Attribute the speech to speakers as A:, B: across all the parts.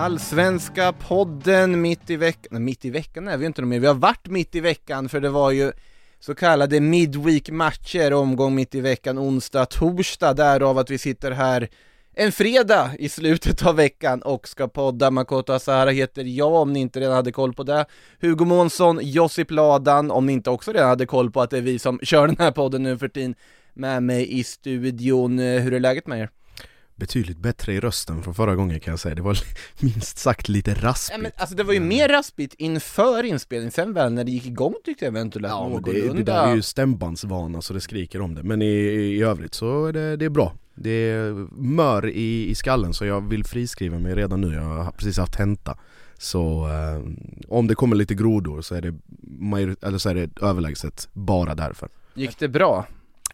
A: Allsvenska podden mitt i veckan, nej mitt i veckan är vi inte mer, vi har varit mitt i veckan för det var ju så kallade midweek matcher, omgång mitt i veckan, onsdag, torsdag, därav att vi sitter här en fredag i slutet av veckan och ska podda. Makoto Asahara heter jag om ni inte redan hade koll på det. Hugo Månsson, Josip Ladan, om ni inte också redan hade koll på att det är vi som kör den här podden nu för tiden, med mig i studion. Hur är läget med er?
B: Betydligt bättre i rösten från förra gången kan jag säga, det var minst sagt lite raspigt.
A: Ja, men alltså det var ju mer raspigt inför inspelningen, sen väl när det gick igång tyckte jag eventuellt
B: Ja men det,
A: någorlunda
B: det där är ju stämbandsvana så det skriker om det, men i, i övrigt så är det, det är bra. Det är mör i, i skallen så jag vill friskriva mig redan nu, jag har precis haft tenta Så eh, om det kommer lite grodor så är det, eller så är det överlägset bara därför.
A: Gick det bra?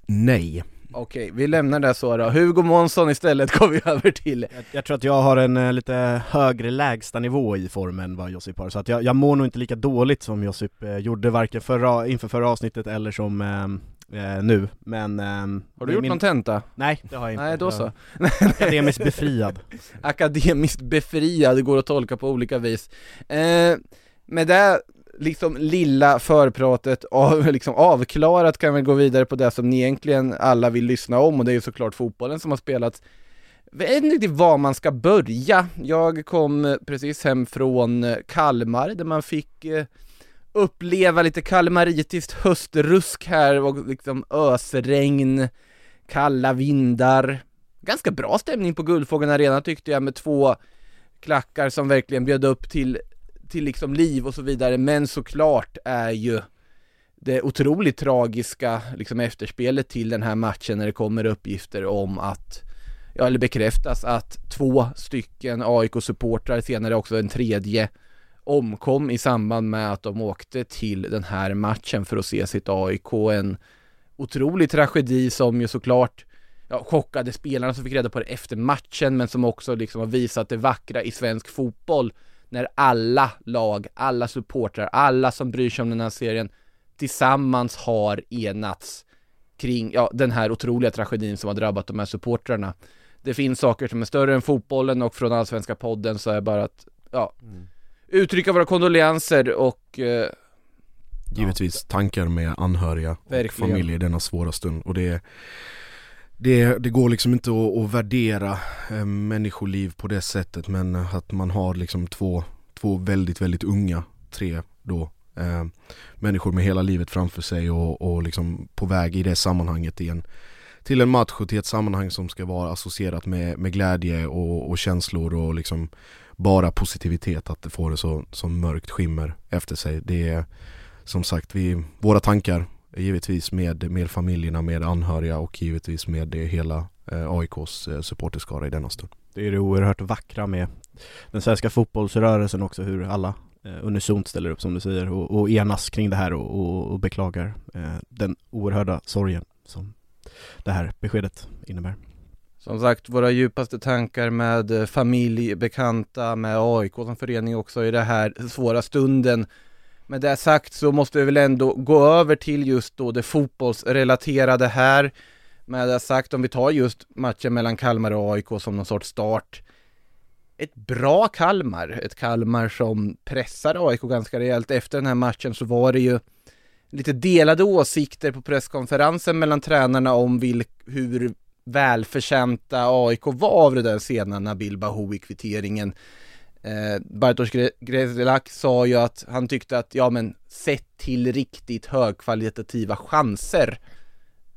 B: Nej
A: Okej, vi lämnar det så då. Hugo Månsson istället går vi över till.
C: Jag, jag tror att jag har en eh, lite högre lägsta nivå i formen än vad Josip har, så att jag, jag mår nog inte lika dåligt som Josip eh, gjorde varken förra, inför förra avsnittet eller som eh, eh, nu, men... ehm,
A: Har du gjort
C: min...
A: någon tenta?
C: Nej, det har jag inte.
A: Nej, då så.
C: Akademiskt befriad.
A: Akademiskt befriad, det går att tolka på olika vis. Eh, med det liksom lilla förpratet av, liksom avklarat kan vi gå vidare på det som ni egentligen alla vill lyssna om och det är ju såklart fotbollen som har spelats. Jag vet inte riktigt var man ska börja. Jag kom precis hem från Kalmar där man fick eh, uppleva lite kalmaritiskt höstrusk här och liksom ösregn, kalla vindar. Ganska bra stämning på Guldfågeln Arena tyckte jag med två klackar som verkligen bjöd upp till till liksom liv och så vidare, men såklart är ju det otroligt tragiska liksom efterspelet till den här matchen när det kommer uppgifter om att, ja eller bekräftas att två stycken AIK-supportrar, senare också en tredje, omkom i samband med att de åkte till den här matchen för att se sitt AIK. En otrolig tragedi som ju såklart ja, chockade spelarna som fick reda på det efter matchen, men som också liksom har visat det vackra i svensk fotboll när alla lag, alla supportrar, alla som bryr sig om den här serien tillsammans har enats kring, ja, den här otroliga tragedin som har drabbat de här supportrarna. Det finns saker som är större än fotbollen och från Allsvenska podden så är bara att, ja, mm. uttrycka våra kondolenser och eh,
B: Givetvis tankar med anhöriga
A: Verkligen.
B: och familj i denna svåra stund och det det, det går liksom inte att, att värdera eh, människoliv på det sättet men att man har liksom två, två väldigt, väldigt unga, tre då, eh, människor med hela livet framför sig och, och liksom på väg i det sammanhanget i en, till en match och till ett sammanhang som ska vara associerat med, med glädje och, och känslor och liksom bara positivitet att det får det så, så mörkt skimmer efter sig. Det är som sagt, vi, våra tankar givetvis med, med familjerna, med anhöriga och givetvis med det hela eh, AIKs eh, supporterskara i denna stund.
C: Det är det oerhört vackra med den svenska fotbollsrörelsen också, hur alla eh, unisont ställer upp som du säger och, och enas kring det här och, och, och beklagar eh, den oerhörda sorgen som det här beskedet innebär.
A: Som sagt, våra djupaste tankar med eh, familj, bekanta, med AIK som förening också i den här svåra stunden. Med det sagt så måste vi väl ändå gå över till just då det fotbollsrelaterade här. Med det sagt, om vi tar just matchen mellan Kalmar och AIK som någon sorts start. Ett bra Kalmar, ett Kalmar som pressar AIK ganska rejält. Efter den här matchen så var det ju lite delade åsikter på presskonferensen mellan tränarna om vilk, hur välförtjänta AIK var av det där sena Nabil Bahoui-kvitteringen. Eh, Bartosz Grzelak sa ju att han tyckte att, ja men sett till riktigt högkvalitativa chanser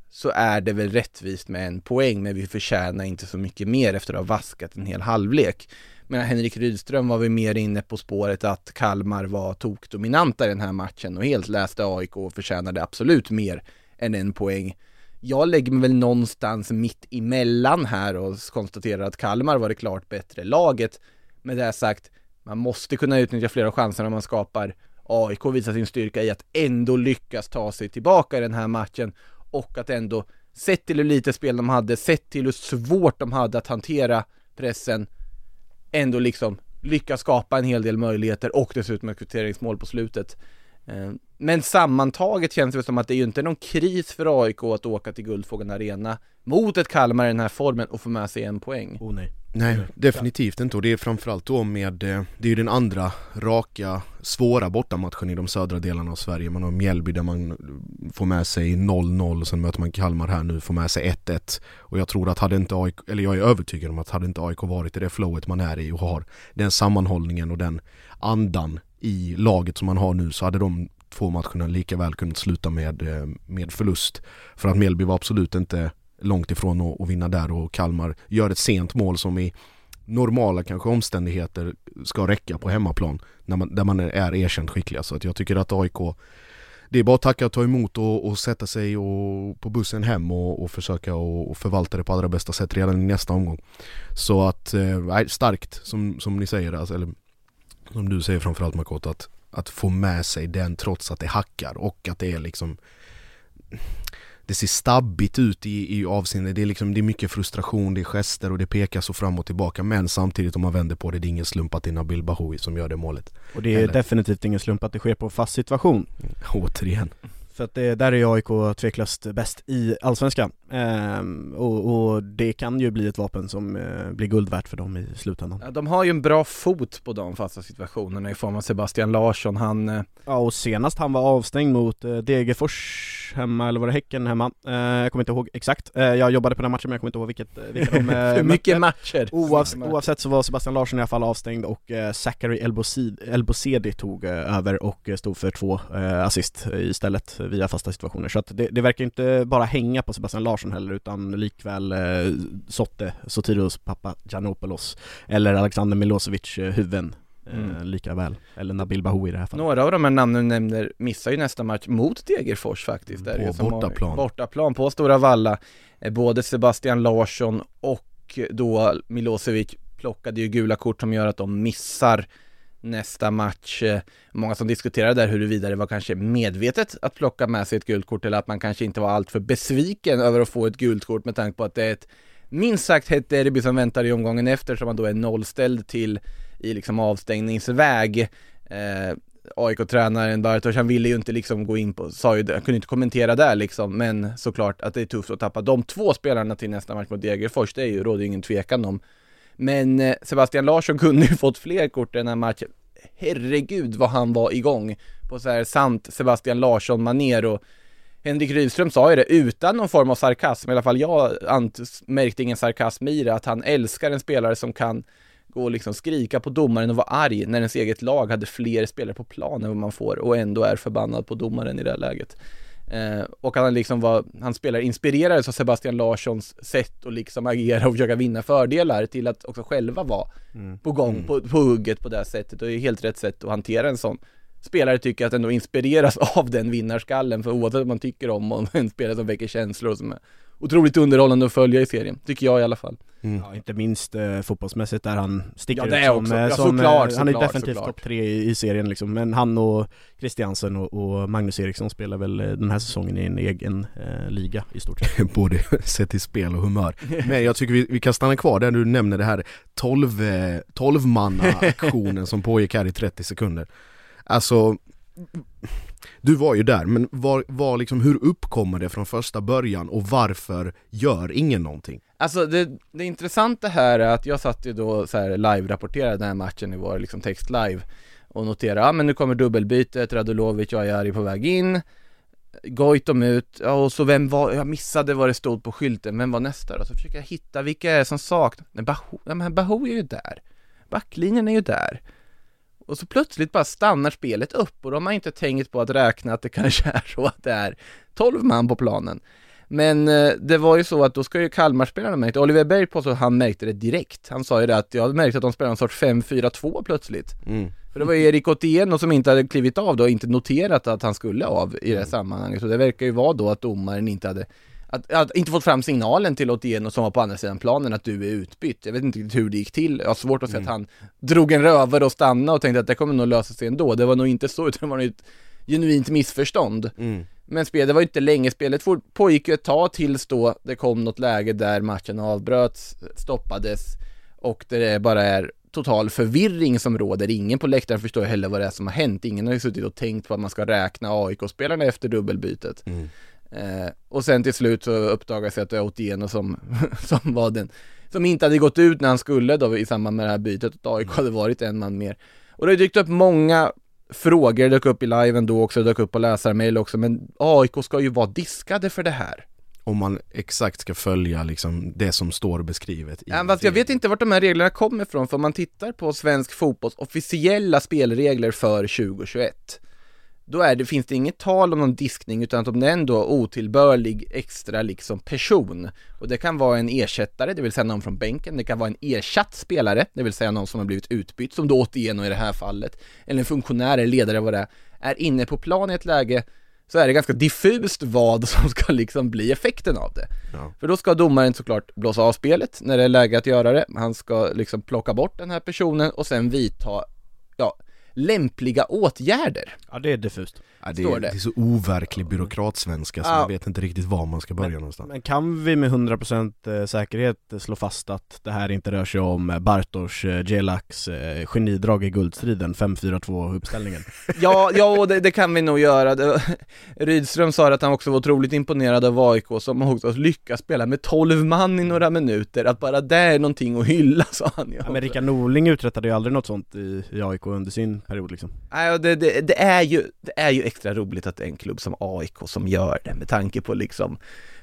A: så är det väl rättvist med en poäng, men vi förtjänar inte så mycket mer efter att ha vaskat en hel halvlek. Men Henrik Rydström var väl mer inne på spåret att Kalmar var tokdominanta i den här matchen och helt läste AIK och förtjänade absolut mer än en poäng. Jag lägger mig väl någonstans mitt emellan här och konstaterar att Kalmar var det klart bättre laget. Med det sagt, man måste kunna utnyttja flera chanser när man skapar. AIK visar sin styrka i att ändå lyckas ta sig tillbaka i den här matchen och att ändå, sett till hur lite spel de hade, sett till hur svårt de hade att hantera pressen, ändå liksom lyckas skapa en hel del möjligheter och dessutom ett kvitteringsmål på slutet. Eh, men sammantaget känns det som att det är ju inte någon kris för AIK att åka till Guldfågeln Arena mot ett Kalmar i den här formen och få med sig en poäng.
C: Oh nej.
B: Nej, definitivt inte och det är framförallt då med, eh, det är ju den andra raka, svåra bortamatchen i de södra delarna av Sverige. Man har Mjällby där man får med sig 0-0 och sen möter man Kalmar här nu, får med sig 1-1. Och jag tror att hade inte AIK, eller jag är övertygad om att hade inte AIK varit i det flowet man är i och har den sammanhållningen och den andan i laget som man har nu så hade de två matcherna lika väl kunnat sluta med, eh, med förlust. För att Mjällby var absolut inte långt ifrån att, att vinna där och Kalmar gör ett sent mål som i normala kanske omständigheter ska räcka på hemmaplan när man, där man är erkänt skickliga. Så att jag tycker att AIK det är bara att tacka och ta emot och, och sätta sig och, på bussen hem och, och försöka och, och, förvalta det på allra bästa sätt redan i nästa omgång. Så att, eh, starkt som, som ni säger, alltså, eller som du säger framförallt Makoto, att, att få med sig den trots att det hackar och att det är liksom det ser stabbigt ut i, i avseende, det är, liksom, det är mycket frustration, det är gester och det pekar så fram och tillbaka men samtidigt om man vänder på det, det är ingen slump att det är Nabil Bahoui som gör det målet.
C: Och det är Eller? definitivt ingen slump att det sker på fast situation.
B: Återigen.
C: För att det, där är AIK tveklöst bäst i Allsvenskan. Ehm, och, och, det kan ju bli ett vapen som eh, blir guld värt för dem i slutändan.
A: Ja, de har ju en bra fot på de fasta situationerna i form av Sebastian Larsson, han... Eh...
C: Ja, och senast han var avstängd mot eh, Degerfors hemma, eller var det Häcken hemma? Eh, jag kommer inte ihåg exakt. Eh, jag jobbade på den matchen men jag kommer inte ihåg vilket, eh, vilka de
A: Hur mycket matcher?
C: Oavs oavsett så var Sebastian Larsson i alla fall avstängd och eh, Zachary Elbosedi tog över och stod för två assist istället via fasta situationer. Så att det, det verkar inte bara hänga på Sebastian Larsson heller utan likväl eh, Sotte, Sotiros pappa Giannopoulos eller Alexander Milosevic eh, huvuden eh, mm. lika väl, eller Nabil Bahoui i det här fallet.
A: Några av de här namnen du nämner missar ju nästa match mot Degerfors faktiskt.
B: Där på bortaplan.
A: Bortaplan på Stora Valla. Eh, både Sebastian Larsson och då Milosevic plockade ju gula kort som gör att de missar nästa match. Eh, många som diskuterade där huruvida det var kanske medvetet att plocka med sig ett gult kort eller att man kanske inte var alltför besviken över att få ett gult kort med tanke på att det är ett minst sagt hett derby som väntar i omgången efter som man då är nollställd till i liksom avstängningsväg. Eh, AIK-tränaren Bartosz, han ville ju inte liksom gå in på, sa ju det, han kunde inte kommentera där liksom, men såklart att det är tufft att tappa de två spelarna till nästa match mot Degerfors, det är ju, råder ingen tvekan om. Men eh, Sebastian Larsson kunde ju fått fler kort i den här matchen. Herregud vad han var igång på så här sant Sebastian Larsson-manér och Henrik Rydström sa ju det utan någon form av sarkasm, i alla fall jag märkte ingen sarkasm i det, att han älskar en spelare som kan gå och liksom skrika på domaren och vara arg när ens eget lag hade fler spelare på plan än vad man får och ändå är förbannad på domaren i det här läget. Eh, och han liksom var, han spelar inspirerades av Sebastian Larssons sätt att liksom agera och försöka vinna fördelar till att också själva vara mm. på gång, mm. på, på hugget på det här sättet och det är helt rätt sätt att hantera en sån spelare tycker att ändå inspireras av den vinnarskallen för oavsett vad man tycker om, om en spelare som väcker känslor och som är otroligt underhållande att följa i serien, tycker jag i alla fall.
C: Mm. Ja, inte minst eh, fotbollsmässigt där han sticker
A: ja, det
C: ut
A: som, också.
C: Eh,
A: ja,
C: som
A: såklart,
C: eh, han är
A: såklart,
C: definitivt topp tre i, i, serien liksom, men han och Christiansen och, och, Magnus Eriksson spelar väl eh, den här säsongen i en egen eh, liga i stort sett.
B: Både sett till spel och humör. Men jag tycker vi, vi kan stanna kvar där du nämner det här 12, eh, 12 manna aktionen som pågick här i 30 sekunder. Alltså du var ju där, men var, var liksom, hur uppkommer det från första början och varför gör ingen någonting?
A: Alltså det, det intressanta här är att jag satt ju då så här live-rapporterade den här matchen i vår liksom text live och noterade, ja men nu kommer dubbelbytet, Radulovic och Ajari på väg in. Goitom ut, ja, och så vem var, jag missade vad det stod på skylten, vem var nästa då? Så försöker jag hitta vilka är det som saknas, Baho, ja men Baho är ju där. Backlinjen är ju där och så plötsligt bara stannar spelet upp och då har inte tänkt på att räkna att det kanske är så att det är 12 man på planen. Men eh, det var ju så att då ska ju Kalmarspelarna märkt, Oliver Berg påstod att han märkte det direkt. Han sa ju det att jag märkte att de spelade en sorts 5-4-2 plötsligt.
B: Mm.
A: För det var ju Erik Otieno som inte hade klivit av då och inte noterat att han skulle av i det här sammanhanget. Så det verkar ju vara då att domaren inte hade att, att inte fått fram signalen till Otieno som var på andra sidan planen att du är utbytt. Jag vet inte riktigt hur det gick till. Jag har svårt att se att han drog en rövare och stannade och tänkte att det kommer nog lösa sig ändå. Det var nog inte så, utan det var nog ett genuint missförstånd.
B: Mm.
A: Men spel, det var ju inte länge, spelet pågick ju ett tag tills då det kom något läge där matchen avbröts, stoppades och det bara är total förvirring som råder. Ingen på läktaren förstår heller vad det är som har hänt. Ingen har ju suttit och tänkt på att man ska räkna AIK-spelarna efter dubbelbytet.
B: Mm.
A: Eh, och sen till slut så uppdagades det att det var Otieno som, som var den som inte hade gått ut när han skulle då i samband med det här bytet, att AIK hade varit en man mer. Och det har dykt upp många frågor, det dök upp i liven då också, det dök upp på läsarmail också, men AIK ska ju vara diskade för det här.
B: Om man exakt ska följa liksom det som står beskrivet
A: Ja, fast jag vet inte vart de här reglerna kommer ifrån, för om man tittar på svensk fotbolls officiella spelregler för 2021 då är det, finns det inget tal om någon diskning utan att om det är ändå otillbörlig extra liksom person och det kan vara en ersättare, det vill säga någon från bänken, det kan vara en ersatt spelare, det vill säga någon som har blivit utbytt, som då återigen i det här fallet, eller en funktionär eller ledare vad det är, är inne på plan i ett läge så är det ganska diffust vad som ska liksom bli effekten av det.
B: Ja.
A: För då ska domaren såklart blåsa av spelet när det är läge att göra det, han ska liksom plocka bort den här personen och sen vidta, ja, lämpliga åtgärder.
C: Ja det är diffust.
B: Ja, det, är,
A: det.
B: det är så overklig byråkratsvenska så
A: Ja.
B: man vet inte riktigt var man ska börja någonstans.
C: Men kan vi med 100% säkerhet slå fast att det här inte rör sig om Bartosz Gelaks eh, genidrag i guldstriden 5-4-2 uppställningen?
A: Ja, ja det, det kan vi nog göra. Rydström sa att han också var otroligt imponerad av AIK som också lyckas spela med 12 man i några minuter, att bara det är någonting att hylla sa han ju.
C: Ja, men Rickard Norling uträttade ju aldrig något sånt i, i AIK under sin period liksom.
A: Nej, det, det, det, är ju, det är ju extra roligt att en klubb som AIK som gör det med tanke på liksom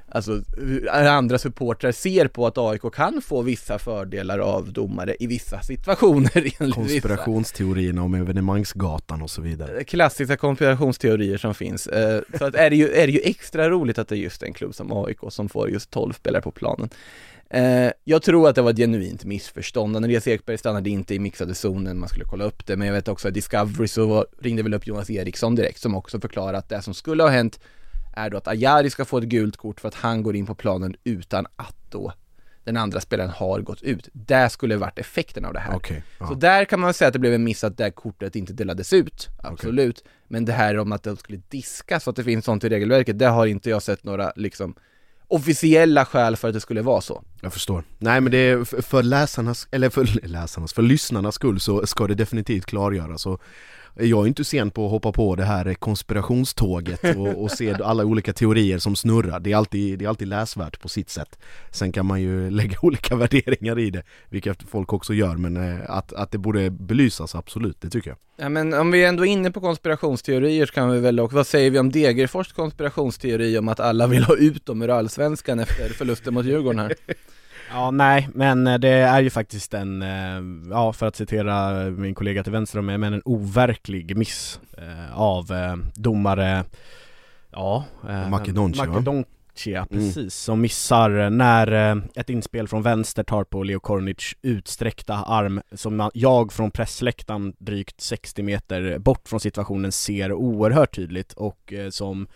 A: Alltså hur andra supportrar ser på att AIK kan få vissa fördelar av domare i vissa situationer
B: Konspirationsteorierna om evenemangsgatan och så vidare.
A: klassiska konspirationsteorier som finns. Eh, Så att är det, ju, är det ju extra roligt att det är just en klubb som AIK som får just 12 spelare på planen. Eh, Jag tror att det var ett genuint missförstånd. Andreas Ekberg stannade inte i mixade zonen, man skulle kolla upp det, men jag vet också att Discovery så ringde väl upp Jonas Eriksson direkt som också förklarade att det som skulle ha hänt är då att Ajari ska få ett gult kort för att han går in på planen utan att då den andra spelaren har gått ut. Det skulle varit effekten av det här.
B: Ja.
A: Så där kan man säga att det blev en miss att det kortet inte delades ut, absolut. Men det här om att de skulle diskas så att det finns sånt i regelverket, det har inte jag sett några liksom officiella skäl för att det skulle vara så.
B: Jag förstår. Nej men det är för- läsarnas, eller för läsarnas, för lyssnarnas skull så ska det definitivt klargöras och jag är inte sen på att hoppa på det här konspirationståget och, och se alla olika teorier som snurrar. Det är, alltid, det är alltid läsvärt på sitt sätt. Sen kan man ju lägga olika värderingar i det, vilket folk också gör, men eh, att, att det borde belysas, absolut, det tycker jag.
A: Ja men om vi ändå är inne på konspirationsteorier så kan vi väl också, vad säger vi om Degerfors konspirationsteori om att alla vill ha ut dem ur allsvenskan efter förlusten mot Djurgården här?
C: Ja, nej, men eh, det är ju faktiskt en, eh, ja för att citera min kollega till vänster om mig, men en overklig miss eh, av domare, ja
B: Makedonci?
C: Makedonci, ja, precis, som missar när ett inspel från vänster tar på Leo Kornic utsträckta arm som jag från pressläktaren drygt 60 meter bort från situationen ser oerhört tydligt och som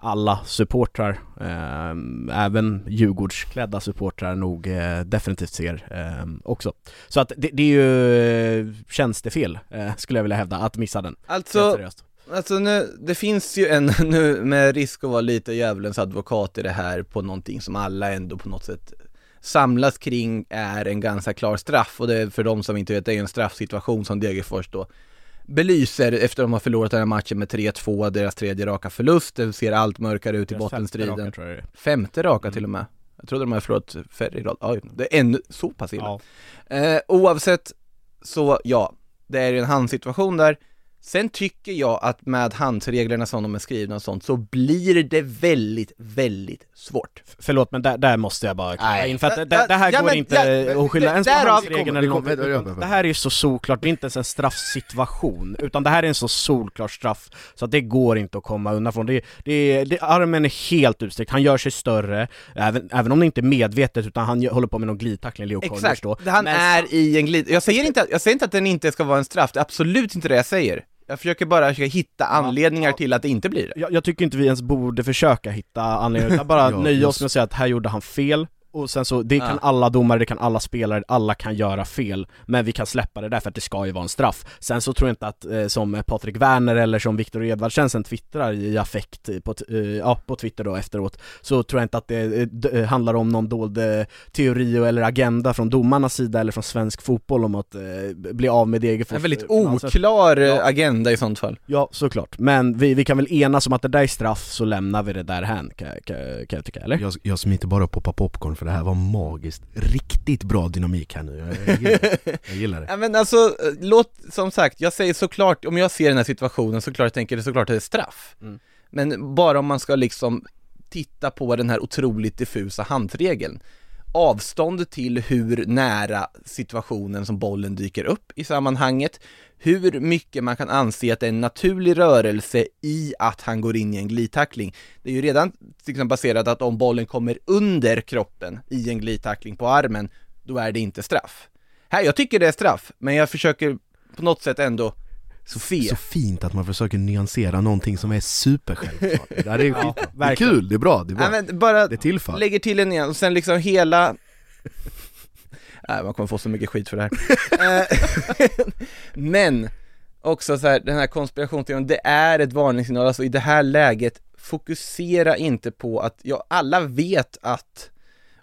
C: alla supportrar, eh, även Djurgårdsklädda supportrar nog eh, definitivt ser eh, också. Så att det, det är ju eh, tjänstefel, eh, skulle jag vilja hävda, att missa den.
A: Alltså. Alltså nu, det finns ju en, nu med risk att vara lite djävulens advokat i det här på någonting som alla ändå på något sätt samlas kring är en ganska klar straff och det är för de som inte vet, det är en straffsituation som Degerfors då belyser efter de har förlorat den här matchen med 3-2, deras tredje raka förlust, det ser allt mörkare ut i
C: Deras femte
A: bottenstriden.
C: raka, tror jag.
A: Femte raka till och med. Jag trodde de hade förlorat färre i rad. Ja, det är ännu så pass illa.
C: Ja.
A: Eh, oavsett så, ja, det är en handsituation där. Sen tycker jag att med handsreglerna som de är skrivna och sånt så blir det väldigt, väldigt svårt.
C: Förlåt men där, där måste jag bara
A: Nej.
C: in för att det, det här
A: ja,
C: går
A: men-
C: inte
A: ja,
C: att skylla ens på handsregeln eller något. Det här är ju så solklart, det är inte ens en straffsituation, utan det här är en så solklar straff så att det går inte att komma undan från. Det, det, det, armen är helt utsträckt, han gör sig större, även, även om det inte är medvetet utan han håller på med någon glidtackling, Leo
A: Exakt,
C: då.
A: han
C: Men-
A: är i en glid... Jag säger, inte jag säger inte att den inte ska vara en straff, det är absolut inte det jag säger. Jag försöker bara försöka hitta anledningar
C: ja.
A: till att det inte blir det.
C: jag, jag tycker inte vi ens borde försöka hitta anledningar, utan bara
B: Ja,
C: nöja oss med att säga att här gjorde han fel, och sen så, det kan alla domare, det kan alla spelare, alla kan göra fel, men vi kan släppa det där för att det ska ju vara en straff. Sen så tror jag inte att, eh, som Patrik Werner eller som Viktor Edvardsen sen twittrar i affekt på, t- eh, ja, på Twitter då efteråt, så tror jag inte att det eh, eh, handlar om någon dold eh, teori eller agenda från domarnas sida eller från svensk fotboll om att eh, bli av med Degerfors.
A: En väldigt
C: eh,
A: oklar eh,
C: Ja.
A: agenda i sånt fall.
C: Ja, såklart. Men vi, vi kan väl enas om att det där är straff, så lämnar vi det där hän, kan, kan, kan jag tycka, eller?
B: Jag, jag smiter bara och poppar popcorn för det här var magiskt, riktigt bra dynamik här nu, jag, jag, gillar, det. jag gillar det
A: Ja men alltså, eh, låt, som sagt, jag säger såklart, om jag ser den här situationen såklart tänker jag såklart att det är straff.
C: Mm.
A: Men bara om man ska liksom titta på den här otroligt diffusa handregeln avstånd till hur nära situationen som bollen dyker upp i sammanhanget, hur mycket man kan anse att det är en naturlig rörelse i att han går in i en glidtackling. Det är ju redan liksom baserat att om bollen kommer under kroppen i en glidtackling på armen, då är det inte straff. Här, jag tycker det är straff, men jag försöker på något sätt ändå se.
B: Så fint att man försöker nyansera någonting som är supersjälvklart Det är, skitbra. det är kul, det är bra, det är bra
A: Nej, bara
B: Det är tillfall
A: lägger till en igen och sen liksom hela Nej, man kommer få så mycket skit för det här. Eh, Men också så här, den här konspirationsteorin, det är ett varningssignal, alltså i det här läget, fokusera inte på att, ja, alla vet att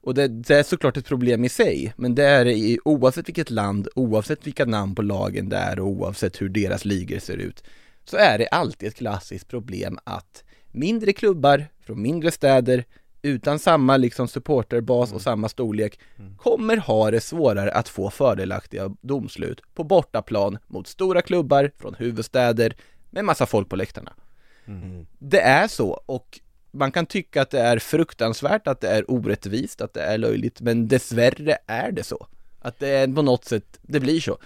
A: och det, det är såklart ett problem i sig, men det är i oavsett vilket land, oavsett vilka namn på lagen det är och oavsett hur deras ligor ser ut, så är det alltid ett klassiskt problem att mindre klubbar från mindre städer utan samma liksom supporterbas och samma storlek kommer ha det svårare att få fördelaktiga domslut på bortaplan mot stora klubbar från huvudstäder med massa folk på läktarna. Det är så och man kan tycka att det är fruktansvärt, att det är orättvist, att det är löjligt, men dessvärre är det så. Att det är på något sätt, det blir så.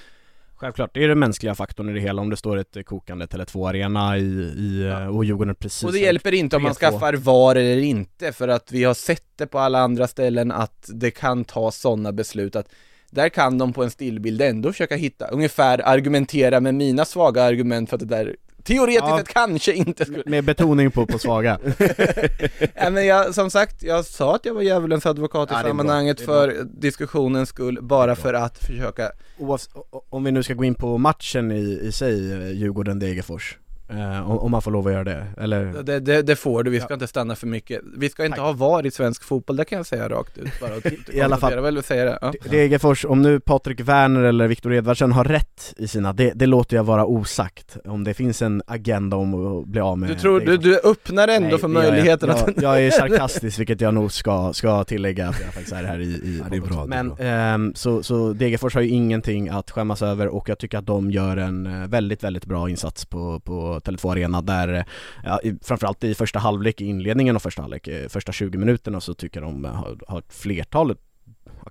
C: Självklart, det är den mänskliga faktorn i det hela om det står ett kokande Tele2-arena i, i ja. och Djurgården precis
A: Och det hjälper inte om man
C: 3-2.
A: skaffar VAR eller inte, för att vi har sett det på alla andra ställen att det kan ta sådana beslut att där kan de på en stillbild ändå försöka hitta, ungefär argumentera med mina svaga argument för att det där teoretiskt
C: Ja.
A: kanske inte skulle
C: Med betoning på, på svaga.
A: Ja, men jag, som sagt, jag sa att jag var djävulens advokat i
C: Ja,
A: sammanhanget för diskussionens skull, bara för att försöka
C: Oavs- om vi nu ska gå in på matchen i, i sig, eh, Djurgården-Degerfors, eh, om, man får lov att göra det, eller?
A: det, det, det får du, vi ska inte stanna för mycket Vi ska inte
C: Tack.
A: ha VAR i svensk fotboll, det kan jag säga rakt ut bara
C: I alla fall.
A: Jag vill säga det, ja.
C: Degerfors, om nu Patrik Werner eller Viktor Edvardsen har rätt i sina, det, det låter jag vara osagt, om det finns en agenda om att bli av med
A: Du tror, du, du öppnar ändå
C: Nej,
A: för
C: gör jag.
A: möjligheten
C: jag,
A: att
C: jag är sarkastisk, vilket jag nog ska, ska tillägga att jag faktiskt är här i, i
B: Ja, det är bra, det är
C: Men, ehm, så, så Degerfors har ju ingenting att skämmas över och jag tycker att de gör en eh, väldigt, väldigt bra insats på, på Tele2 Arena där, ja, framförallt i första halvlek, i inledningen av första halvlek, eh, första 20 minuterna så tycker jag de har, har ett flertal,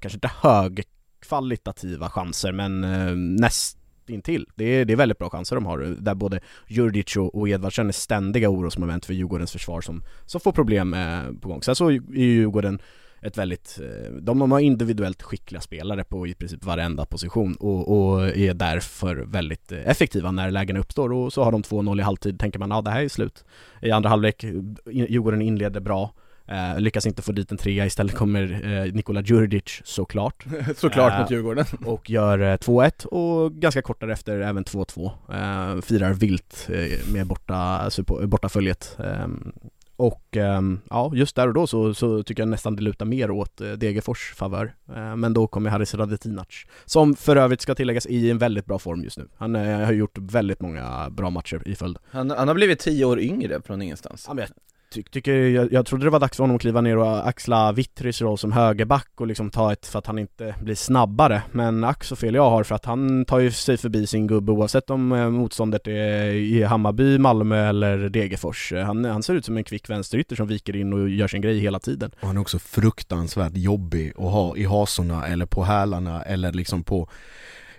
C: kanske inte högkvalitativa chanser men eh, näst intill. Det är, det är väldigt bra chanser de har, eh, där både Jurdic och, och Edvardsen är ständiga orosmoment för Djurgårdens försvar som, som får problem eh, på gång. Sen så är ju Djurgården ett väldigt, eh, de har individuellt skickliga spelare på i princip varenda position och, och är därför väldigt eh, effektiva när lägen uppstår och så har de 2-0 i halvtid, tänker man ja det här är slut. I andra halvlek, eh, Djurgården inleder bra, eh, lyckas inte få dit en trea, istället kommer eh, Nikola Djurdjic såklart
A: såklart mot Djurgården
C: och gör eh, 2-1 och ganska kort därefter även 2-2 eh, Firar vilt med borta, bortaföljet Ehm, Och ehm, ja, just där och då så, så tycker jag nästan det lutar mer åt eh, Degerfors favör. Eh, Men då kommer Haris Radetinac Som för övrigt ska tilläggas i en väldigt bra form just nu. Han eh, har gjort väldigt många bra matcher i följd.
A: Han, han har blivit tio år yngre från ingenstans.
C: Ja, men Ty, tycker, jag, jag trodde det var dags för honom att kliva ner och axla Vittrys roll som högerback och liksom ta ett, för att han inte blir snabbare. Men ack så fel jag har för att han tar ju sig förbi sin gubbe oavsett om eh, motståndet är i Hammarby, Malmö eller Degerfors. Han, han ser ut som en kvick vänsterytter som viker in och gör sin grej hela tiden.
B: Och han är också fruktansvärt jobbig att ha i hasorna eller på hälarna eller liksom på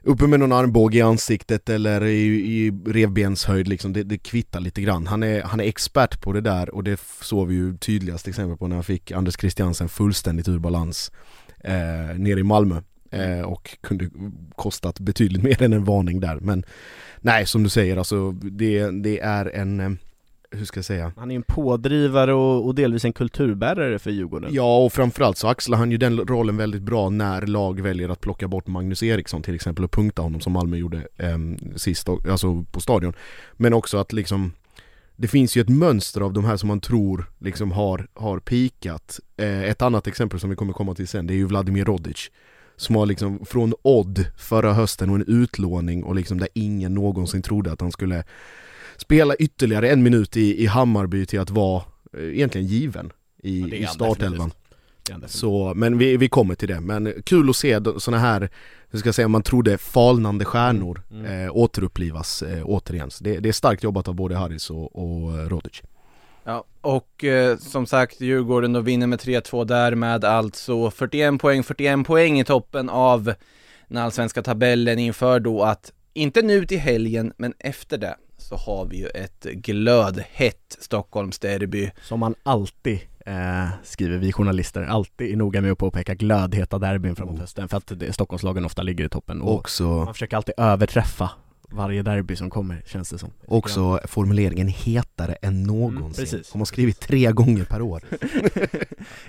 B: uppe med någon armbåge i ansiktet eller i, i revbenshöjd liksom, det, det kvittar lite grann. Han är, han är expert på det där och det såg vi ju tydligast exempel på när han fick Anders Christiansen fullständigt ur balans eh, nere i Malmö. Eh, och kunde kostat betydligt mer än en varning där men Nej som du säger alltså det, det är en eh, hur ska jag säga?
C: Han är en pådrivare och, och, delvis en kulturbärare för Djurgården.
B: Ja och framförallt så axlar han ju den rollen väldigt bra när lag väljer att plocka bort Magnus Eriksson till exempel och punkta honom som Malmö gjorde eh, sist, alltså på stadion. Men också att liksom det finns ju ett mönster av de här som man tror liksom har, har pikat. Eh, Ett annat exempel som vi kommer komma till sen, det är ju Vladimir Rodic Som har liksom från Odd förra hösten och en utlåning och liksom där ingen någonsin trodde att han skulle spela ytterligare en minut i, i Hammarby till att vara eh, egentligen given i, ja, i startelvan. Så, men vi, vi kommer till det, men kul att se sådana här, hur ska jag säga, man trodde falnande stjärnor mm. mm. eh, återupplivas eh, återigen. Så det, det, är starkt jobbat av både Harris och, och eh, Rodic.
A: Ja, och eh, som sagt Djurgården då vinner med 3-2 därmed alltså 41 poäng, 41 poäng i toppen av den allsvenska tabellen inför då att, inte nu till helgen, men efter det så har vi ju ett glödhett Stockholmsderby.
C: Som man alltid eh, skriver vi journalister, alltid är noga med att påpeka glödheta derbyn framåt mm. hösten för att det, Stockholmslagen ofta ligger i toppen och Också... man försöker alltid överträffa varje derby som kommer känns det som
B: Också formuleringen hetare än någonsin, mm, har man skrivit tre gånger per år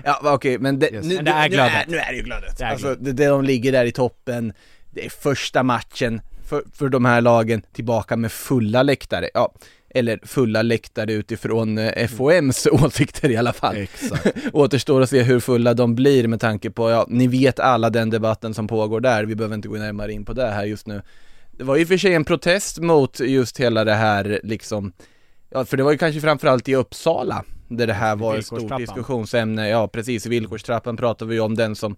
A: Ja okej okay, men, det, yes. nu, men det är glödet. Nu är, nu är det ju glödet, det alltså det, det, de ligger där i toppen Det är första matchen för, för de här lagen tillbaka med fulla läktare. Ja, eller fulla läktare utifrån eh, FOMs åsikter i alla fall. Exakt. Återstår att se hur fulla de blir med tanke på, ja, ni vet alla den debatten som pågår där, vi behöver inte gå närmare in på det här just nu. Det var ju för sig en protest mot just hela det här liksom, ja för det var ju kanske framförallt i Uppsala där det här var ett stort diskussionsämne, ja precis, villkorstrappan pratar vi om den som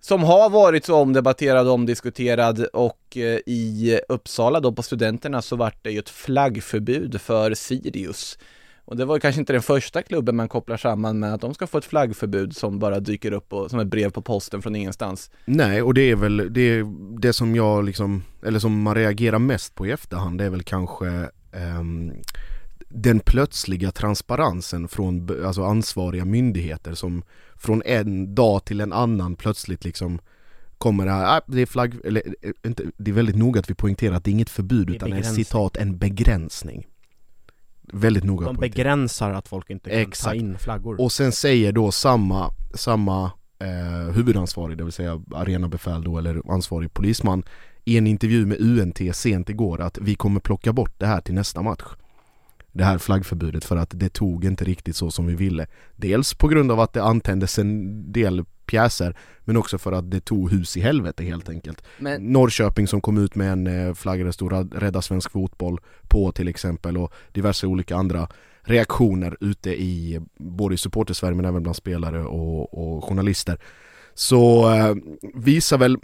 A: som har varit så omdebatterad och omdiskuterad och eh, i Uppsala då på studenterna så vart det ju ett flaggförbud för Sirius. Och det var kanske inte den första klubben man kopplar samman med att de ska få ett flaggförbud som bara dyker upp och, som ett brev på posten från ingenstans.
B: Nej, och det är väl det, det som jag liksom, eller som man reagerar mest på i efterhand, det är väl kanske um, den plötsliga transparensen från alltså ansvariga myndigheter som från en dag till en annan plötsligt liksom kommer det här, äh, det är flagg, eller äh, inte, det är väldigt noga att vi poängterar att det är inget förbud utan det är citat en begränsning. Väldigt noga
C: De begränsar att folk inte kan Exakt. ta in flaggor.
B: Och sen säger då samma, samma eh, huvudansvarig, det vill säga arenabefäl då eller ansvarig polisman i en intervju med UNT sent igår att vi kommer plocka bort det här till nästa match det här flaggförbudet för att det tog inte riktigt så som vi ville. Dels på grund av att det antändes en del pjäser men också för att det tog hus i helvete helt enkelt. Men... Norrköping som kom ut med en eh, flagga där stod Rädda Svensk Fotboll på till exempel och diverse olika andra reaktioner ute i både i supportersverige men även bland spelare och, och journalister. Så eh, visar väl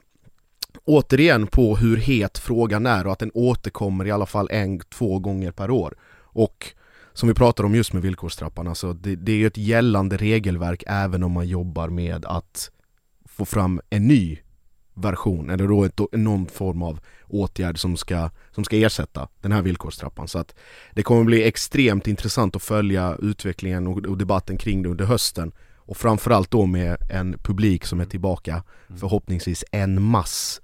B: återigen på hur het frågan är och att den återkommer i alla fall en, två gånger per år. Och som vi pratar om just med villkorstrappan, alltså det, det är ju ett gällande regelverk även om man jobbar med att få fram en ny version, eller då ett, någon form av åtgärd som ska, som ska ersätta den här villkorstrappan. Så att det kommer bli extremt intressant att följa utvecklingen och, och debatten kring det under hösten. Och framförallt då med en publik som är tillbaka förhoppningsvis en mass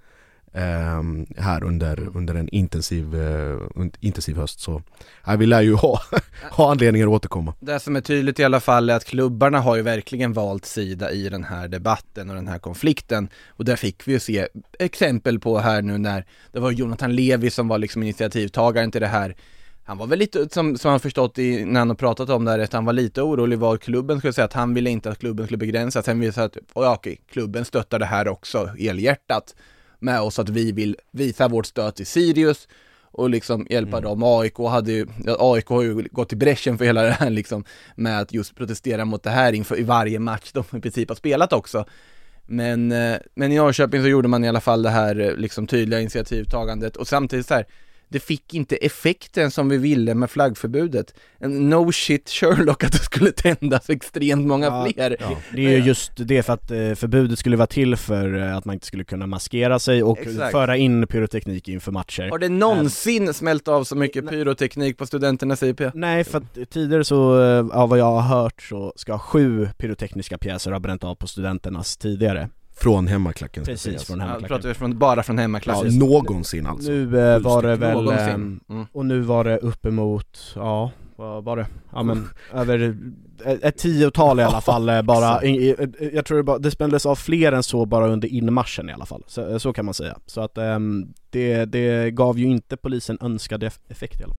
B: Ehm, här under, under en intensiv, eh, intensiv höst så här, vi lär ju ha, ha anledningar att återkomma.
A: Det som är tydligt i alla fall är att klubbarna har ju verkligen valt sida i den här debatten och den här konflikten och där fick vi ju se exempel på här nu när det var Jonathan Levi som var liksom initiativtagaren till det här han var väl lite, som, som han förstått i, när han har pratat om det här, att han var lite orolig vad klubben skulle säga, att han ville inte att klubben skulle begränsas. Sen ville säga att, okej, klubben stöttar det här också, elhjärtat med oss att vi vill visa vårt stöd till Sirius och liksom hjälpa
B: Mm.
A: dem. AIK hade ju, AIK har ju gått i bräschen för hela det här liksom med att just protestera mot det här inför i varje match de i princip har spelat också. Men, eh, men i Norrköping så gjorde man i alla fall det här eh, liksom tydliga initiativtagandet och samtidigt så här det fick inte effekten som vi ville med flaggförbudet. No shit Sherlock att det skulle tändas extremt många
C: Ja,
A: fler.
C: Det är ju just det för att eh, förbudet skulle vara till för eh, att man inte skulle kunna maskera sig och
A: Exakt.
C: föra in pyroteknik inför matcher
A: Har det någonsin smält av så mycket pyroteknik på studenternas IP?
C: Nej för att tidigare så, eh, av vad jag har hört så ska sju pyrotekniska pjäser ha bränt av på studenternas tidigare
B: Från hemmaklacken ska
C: Precis,
B: sägas.
C: från hemmaklacken
A: pratar vi från, bara från
B: Ja,
A: hemmaklassen?
B: någonsin alltså.
C: Nu eh, var det väl,
A: Någonsin.
C: ehm,
A: Mm.
C: och nu var det uppemot, ja vad var det? Ja men över ett, ett tiotal i alla fall eh, bara, i, i, eh, jag tror det, bara, det spändes av fler än så bara under inmarschen i alla fall, så, eh, så kan man säga. Så att ehm, det, det gav ju inte polisen önskad eff- effekt i alla fall.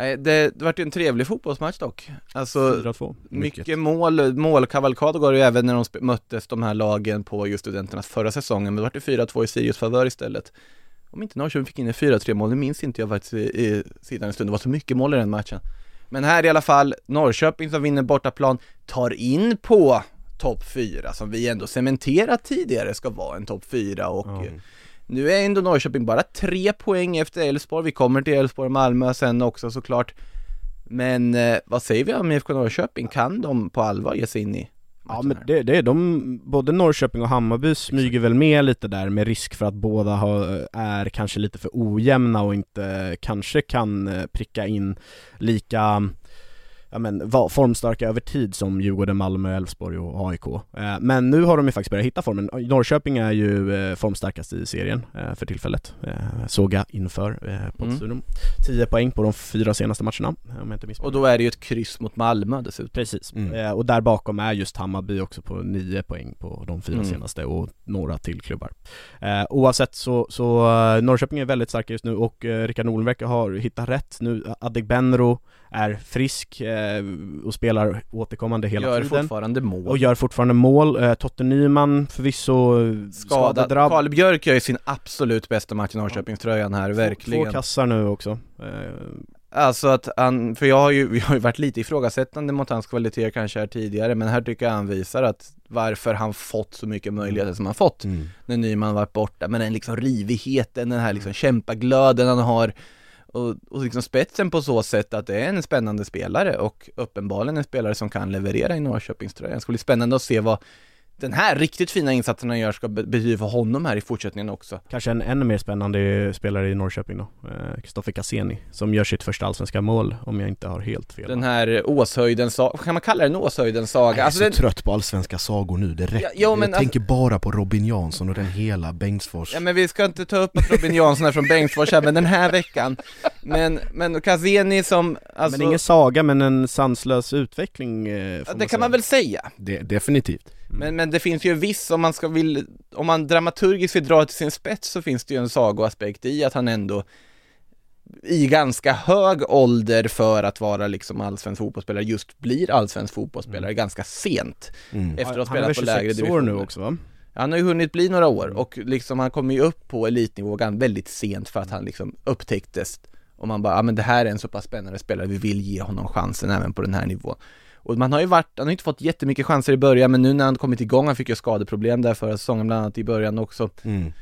A: Nej, det, det vart ju en trevlig fotbollsmatch dock. Alltså,
C: 4-2.
A: mycket,
B: Mycket.
A: mål, målkavalkad går ju även när de möttes de här lagen på just studenternas förra säsongen, men det vart ju 4-2 i Sirius favör istället. Om inte Norrköping fick in en 4-3 mål, det minns inte jag faktiskt i, i sidan en stund, det var så mycket mål i den matchen. Men här i alla fall, Norrköping som vinner bortaplan, tar in på topp 4 som vi ändå cementerat tidigare ska vara en topp 4 och
C: Ja.
A: Nu är ändå Norrköping bara tre poäng efter Elfsborg, vi kommer till Elfsborg och Malmö sen också såklart. Men eh, vad säger vi om IFK Norrköping? Kan de på allvar ge sig in i
C: Ja men det, det är de, både Norrköping och Hammarby smyger väl med lite där med risk för att båda har, är kanske lite för ojämna och inte kanske kan eh, pricka in lika ja men, formstarka över tid som Djurgården, Malmö, Elfsborg och AIK. Eh, men nu har de ju faktiskt börjat hitta formen. Norrköping är ju eh, formstarkast i serien eh, för tillfället, eh, såg jag inför eh, poddstudion. 10 poäng på de fyra senaste matcherna, om jag inte missminner
A: Och då är det ju ett kryss mot Malmö dessutom.
C: Precis,
B: Mm.
C: eh, och där bakom är just Hammarby också på 9 poäng på de fyra
A: Mm.
C: senaste och några till klubbar. Eh, oavsett så, så eh, Norrköping är väldigt starka just nu och eh, Rickard Nordenverk har hittat rätt nu. Adegbenro är frisk eh, och spelar återkommande hela
A: Gör
C: tiden.
A: fortfarande mål.
C: Och gör fortfarande mål. Eh, Totte Nyman förvisso eh,
A: Skadad.
C: skadedrabb.
A: Karl Björk gör ju sin absolut bästa match i Norrköpingströjan här, verkligen.
C: Två kassar nu också. Eh,
A: Alltså att han, för jag har ju, vi har ju varit lite ifrågasättande mot hans kvaliteter kanske här tidigare, men här tycker jag han visar att varför han fått så mycket möjligheter som han fått
B: Mm.
A: när Nyman varit borta, men den liksom rivigheten, den här liksom kämpaglöden han har och, och liksom spetsen på så sätt att det är en spännande spelare och uppenbarligen en spelare som kan leverera i Norrköpingströjan. Det ska bli spännande att se vad den här riktigt fina insatsen han gör ska be- betyda för honom här i fortsättningen också.
C: Kanske en ännu mer spännande spelare i Norrköping då, Kristoffer Cassini, som gör sitt första allsvenska mål om jag inte har helt fel.
A: Den här Åshöjdens saga, kan man kalla det en Åshöjdens saga?
B: Jag är
A: Alltså
B: så
A: den,
B: trött på allsvenska sagor nu, det räcker.
A: Ja, jo, men
B: jag
A: alltså-
B: tänker bara på Robin Jansson och den hela Bengtsfors.
A: Ja men vi ska inte ta upp att Robin Jansson är från Bengtsfors även den här veckan Men, men Kazeni som, alltså,
C: men ingen saga men en sanslös utveckling eh,
A: ja, det
C: säga.
A: kan man väl säga
B: Det, definitivt.
A: men, men det finns ju en viss, om man ska vill, om man dramaturgiskt vill dra till sin spets så finns det ju en sagoaspekt i att han ändå i ganska hög ålder för att vara liksom allsvensk fotbollsspelare just blir allsvensk fotbollsspelare ganska sent
B: Mm.
A: efter att ha
C: Han är
A: spelat på lägre
C: 26 år
A: divisioner.
C: nu också va?
A: Han har ju hunnit bli några år och liksom han kom ju upp på elitnivå väldigt sent för att han liksom upptäcktes och man bara, ja men det här är en så pass spännande spelare, vi vill ge honom chansen även på den här nivån. Och man har ju varit, han har inte fått jättemycket chanser i början men nu när han kommit igång, han fick ju skadeproblem där förra säsongen bland annat i början också.
B: Mm.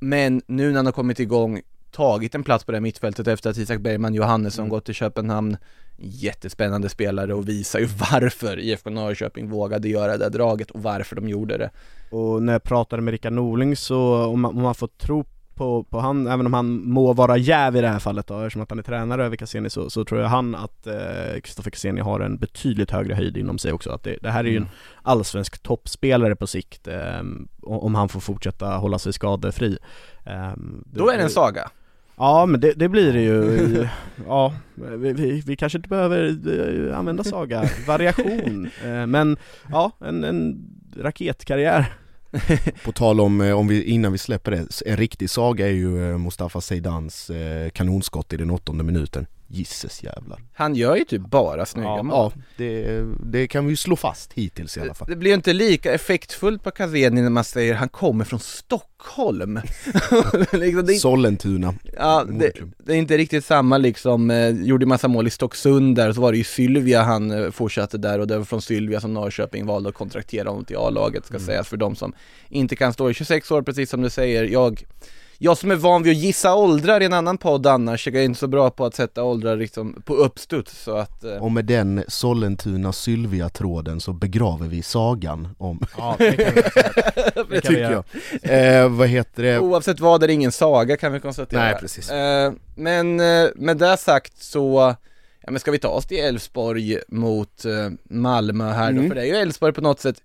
A: Men nu när han har kommit igång, tagit en plats på det här mittfältet efter att Isak Bergman Johannesson
C: Mm.
A: gått till Köpenhamn Jättespännande spelare och visar ju varför IFK Norrköping vågade göra det draget och varför de gjorde det.
C: Och när jag pratade med Rickard Norling så, om man, om man får tro på, på han, även om han må vara jäv i det här fallet då, eftersom att han är tränare över Cassini så, så tror jag han att Kristoffer eh, Cassini har en betydligt högre höjd inom sig också. Att det, det här är ju en
B: Mm.
C: allsvensk toppspelare på sikt eh, om han får fortsätta hålla sig skadefri. Eh,
A: Då är det en saga.
C: Ja men det, det blir det ju, ja vi, vi, vi kanske inte behöver eh, använda saga, variation, eh, men ja en, en raketkarriär
B: på tal om, eh, om vi, innan vi släpper det, en riktig saga är ju eh, Mustafa Seydans eh, kanonskott i den åttonde minuten. Gisses jävlar.
A: Han gör ju typ bara snygga
C: Ja,
A: mål.
B: Ja, det, det kan vi ju slå fast hittills i alla fall.
A: Det blir ju inte lika effektfullt på Cassini när man säger han kommer från Stockholm. liksom, det,
B: Sollentuna.
A: ja, det, det är inte riktigt samma liksom, eh, gjorde massa mål i Stocksund där, så var det ju Sylvia han eh, fortsatte där och det var från Sylvia som Norrköping valde att kontraktera honom till A-laget ska sägas för de som inte kan stå i 26 år precis som du säger. Jag, jag som är van vid att gissa åldrar i en annan podd annars, jag är inte så bra på att sätta åldrar liksom på uppstuds så att eh,
B: Och med den Sollentuna Sylvia-tråden så begraver vi sagan om,
C: Ja, det kan vi,
B: det
C: kan vi
B: tycker jag. Eh, vad heter det?
A: Oavsett vad är det ingen saga kan vi konstatera.
B: Nej, precis.
A: Eh, men eh, med det sagt så, ja men ska vi ta oss till Elfsborg mot eh, Malmö här då?
B: Mm.
A: För det är ju Elfsborg på något sätt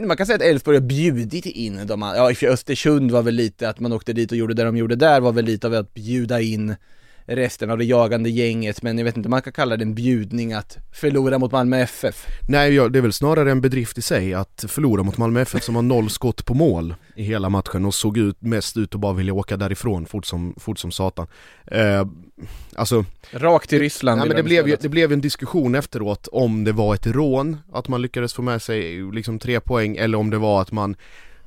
A: men man kan säga att Elfsborg har bjudit in de andra, ja Östersund var väl lite att man åkte dit och gjorde det de gjorde där var väl lite av att bjuda in resten av det jagande gänget men jag vet inte om man kan kalla det en bjudning att förlora mot Malmö FF.
B: Nej, ja, det är väl snarare en bedrift i sig att förlora mot Malmö FF som har noll skott på mål i hela matchen och såg ut, mest ut att bara vilja åka därifrån fort som, fort som satan. Eh, alltså,
A: Rakt till Ryssland
B: nej, men det,
A: de
B: blev ju, det blev en diskussion efteråt om det var ett rån, att man lyckades få med sig liksom tre poäng, eller om det var att man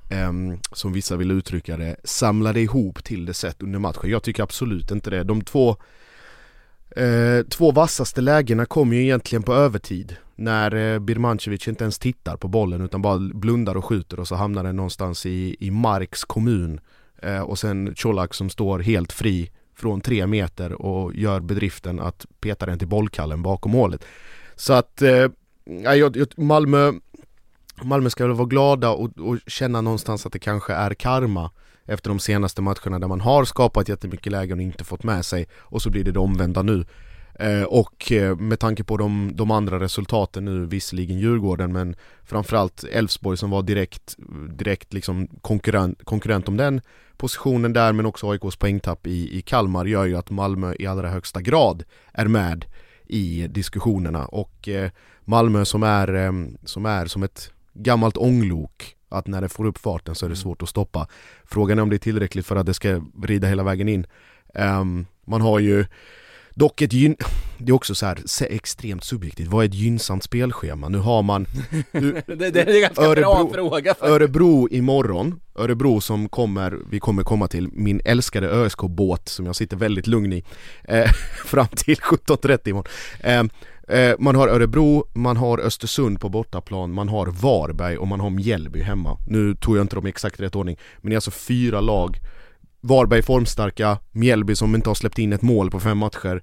B: Ehm, som vissa vill uttrycka det, samlade ihop till det sätt under matchen. Jag tycker absolut inte det. De två Eh, två vassaste lägena kom ju egentligen på övertid när eh, Birmancevic inte ens tittar på bollen utan bara blundar och skjuter och så hamnar den någonstans i, i Marks kommun eh, och sen Colak som står helt fri från tre meter och gör bedriften att peta den till bollkallen bakom målet. Så att eh, jag, jag, Malmö Malmö ska väl vara glada och, och känna någonstans att det kanske är karma efter de senaste matcherna där man har skapat jättemycket lägen och inte fått med sig och så blir det det omvända nu. Eh, och eh, med tanke på de, de andra resultaten nu, visserligen Djurgården men framförallt Elfsborg som var direkt, direkt liksom konkurrent, konkurrent om den positionen där men också AIKs poängtapp i, i Kalmar gör ju att Malmö i allra högsta grad är med i diskussionerna och eh, Malmö som är, eh, som är som ett gammalt ånglok att när det får upp farten så är det svårt att stoppa. Frågan är om det är tillräckligt för att det ska rida hela vägen in. Ehm, man har ju dock ett gyn... Det är också så här se- extremt subjektivt. Vad är ett gynnsamt spelschema? Nu har man nu,
A: det, det är en ganska bra
B: Örebro-
A: fråga faktiskt.
B: Örebro imorgon. Örebro som kommer, vi kommer komma till, min älskade ÖSK-båt som jag sitter väldigt lugn i eh, fram till 17.30 imorgon. Eh, eh, man har Örebro, man har Östersund på bortaplan, man har Varberg och man har Mjällby hemma. Nu tog jag inte dem i exakt rätt ordning, men det är alltså fyra lag. Varberg formstarka, Mjällby som inte har släppt in ett mål på fem matcher,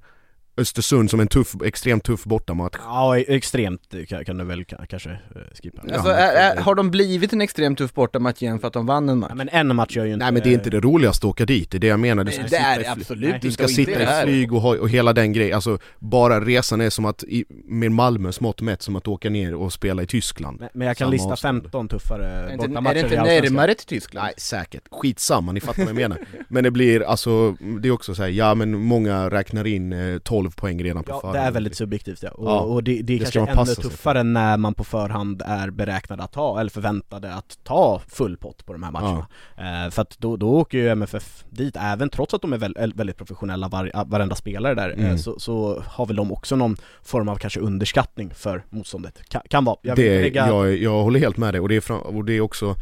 B: Östersund som en tuff, extremt tuff bortamatch.
C: Ja, extremt kan, kan du väl ka- kanske eh, skippa.
A: Alltså, är, är, har de blivit en extremt tuff bortamatch igen för att de vann en match?
C: Ja, men en match gör ju inte...
B: Nej men det är inte det roligaste att åka dit, det är det jag menar. Du ska
A: Nej, det är
B: i
A: absolut
C: Nej,
B: Du ska sitta i flyg och, ha, och hela den grejen, alltså bara resan är som att, i, med Malmös mått mätt, som att åka ner och spela i Tyskland.
C: Men, men jag kan
B: Samma
C: lista
B: avstånd.
C: 15 tuffare
A: inte,
C: bortamatcher
A: är det inte närmare till Tyskland?
B: Nej säkert, skitsamma, ni fattar vad jag menar. Men det blir alltså, det är också så här, ja men många räknar in eh, 12 poäng redan på
C: Ja,
B: förhand.
C: det är väldigt subjektivt ja. Och,
B: Ja,
C: och det, det är
B: det
C: kanske ännu
B: sig för.
C: tuffare när man på förhand är beräknad att ta, eller förväntade att ta full pott på de här matcherna. Eh, för att då, då åker ju MFF dit, även trots att de är väl, väldigt professionella var, varenda spelare där, eh,
B: Mm.
C: så, så har väl de också någon form av kanske underskattning för motståndet. Kan, kan vara. Jag
B: det,
C: lägga...
B: jag, jag håller helt med dig och det är, fram, och det är också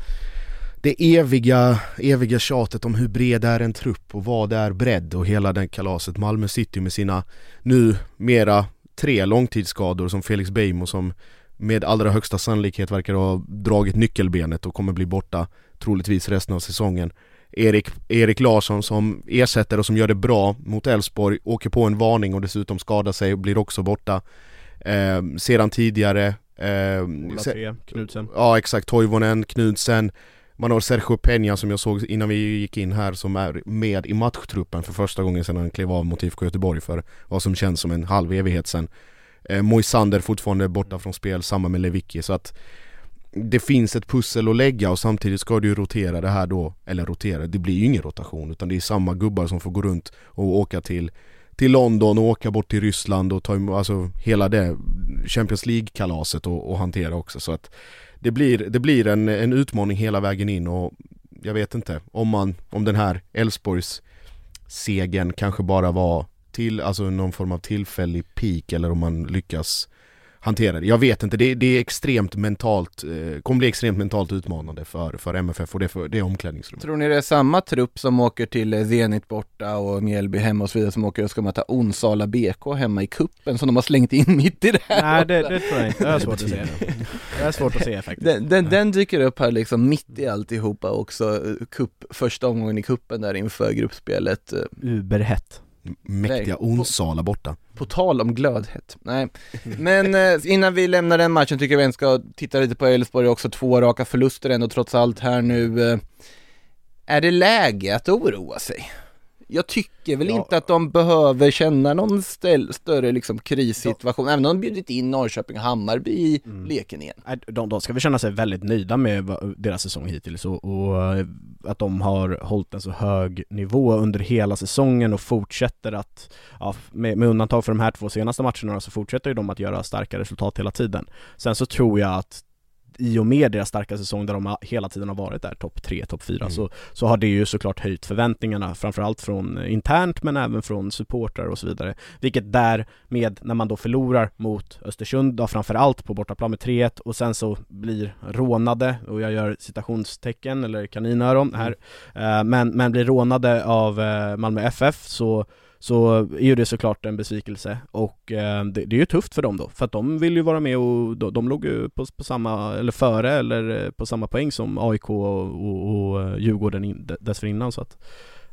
B: det eviga, eviga tjatet om hur bred är en trupp och vad är bredd och hela den kalaset. Malmö City med sina nu mera tre långtidsskador som Felix Beijmo som med allra högsta sannolikhet verkar ha dragit nyckelbenet och kommer bli borta troligtvis resten av säsongen. Erik, Erik Larsson som ersätter och som gör det bra mot Elfsborg, åker på en varning och dessutom skadar sig och blir också borta. Eh, sedan tidigare eh,
C: Ola
B: se-
C: Tre, Knudsen.
B: Ja exakt, Toivonen, Knudsen man har Sergio Peña som jag såg innan vi gick in här som är med i matchtruppen för första gången sedan han klev av mot IFK Göteborg för vad som känns som en halv evighet sedan. Eh, Moisander fortfarande borta från spel, samma med Lewicki så att det finns ett pussel att lägga och samtidigt ska du ju rotera det här då, eller rotera, det blir ju ingen rotation utan det är samma gubbar som får gå runt och åka till till London och åka bort till Ryssland och ta emot, alltså hela det Champions League-kalaset och, och hantera också så att det blir, det blir en, en utmaning hela vägen in och jag vet inte om man, om den här Elfsborgs segern kanske bara var till, alltså någon form av tillfällig peak eller om man lyckas hantera det. Jag vet inte, det, det är extremt mentalt, eh, kommer bli extremt mentalt utmanande för, för MFF och det, för, det är omklädningsrummet.
A: Tror ni det är samma trupp som åker till Zenit borta och Mjällby hemma och så vidare som åker och ska möta Onsala BK hemma i kuppen som de har slängt in mitt i det här?
C: Nej det, det tror jag inte, det är svårt att se. Det är svårt att se faktiskt.
A: Den, den, den dyker upp här liksom mitt i alltihopa också, eh, kupp, första omgången i kuppen där inför gruppspelet. eh,
C: Uberhett.
B: Mäktiga Onsala borta.
A: På tal om glödhet, nej. Men eh, innan vi lämnar den matchen tycker jag vi ska titta lite på Elfsborg också, två raka förluster ändå trots allt här nu. Eh, är det läge att oroa sig? Jag tycker väl
C: Ja.
A: inte att de behöver känna någon ställ, större liksom krissituation, även om de bjudit in Norrköping och Hammarby i leken igen.
C: De, de ska väl känna sig väldigt nöjda med deras säsong hittills och, och eh, att de har hållit en så hög nivå under hela säsongen och fortsätter att, ja, med, med undantag för de här två senaste matcherna så fortsätter ju de att göra starka resultat hela tiden. Sen så tror jag att i och med deras starka säsong där de hela tiden har varit där topp 3, topp 4
B: Mm.
C: så, så har det ju såklart höjt förväntningarna framförallt från eh, internt men även från supportrar och så vidare. Vilket därmed, när man då förlorar mot Östersund, då framförallt på bortaplan med 3-1 och sen så blir rånade, och jag gör citationstecken eller kaninöron här, eh, men, men blir rånade av eh, Malmö FF så så är ju det såklart en besvikelse och eh, det, det är ju tufft för dem då, för att de vill ju vara med och de, de låg ju på, på samma, eller före eller eh, på samma poäng som AIK och, och, och eh, Djurgården in, dessförinnan så att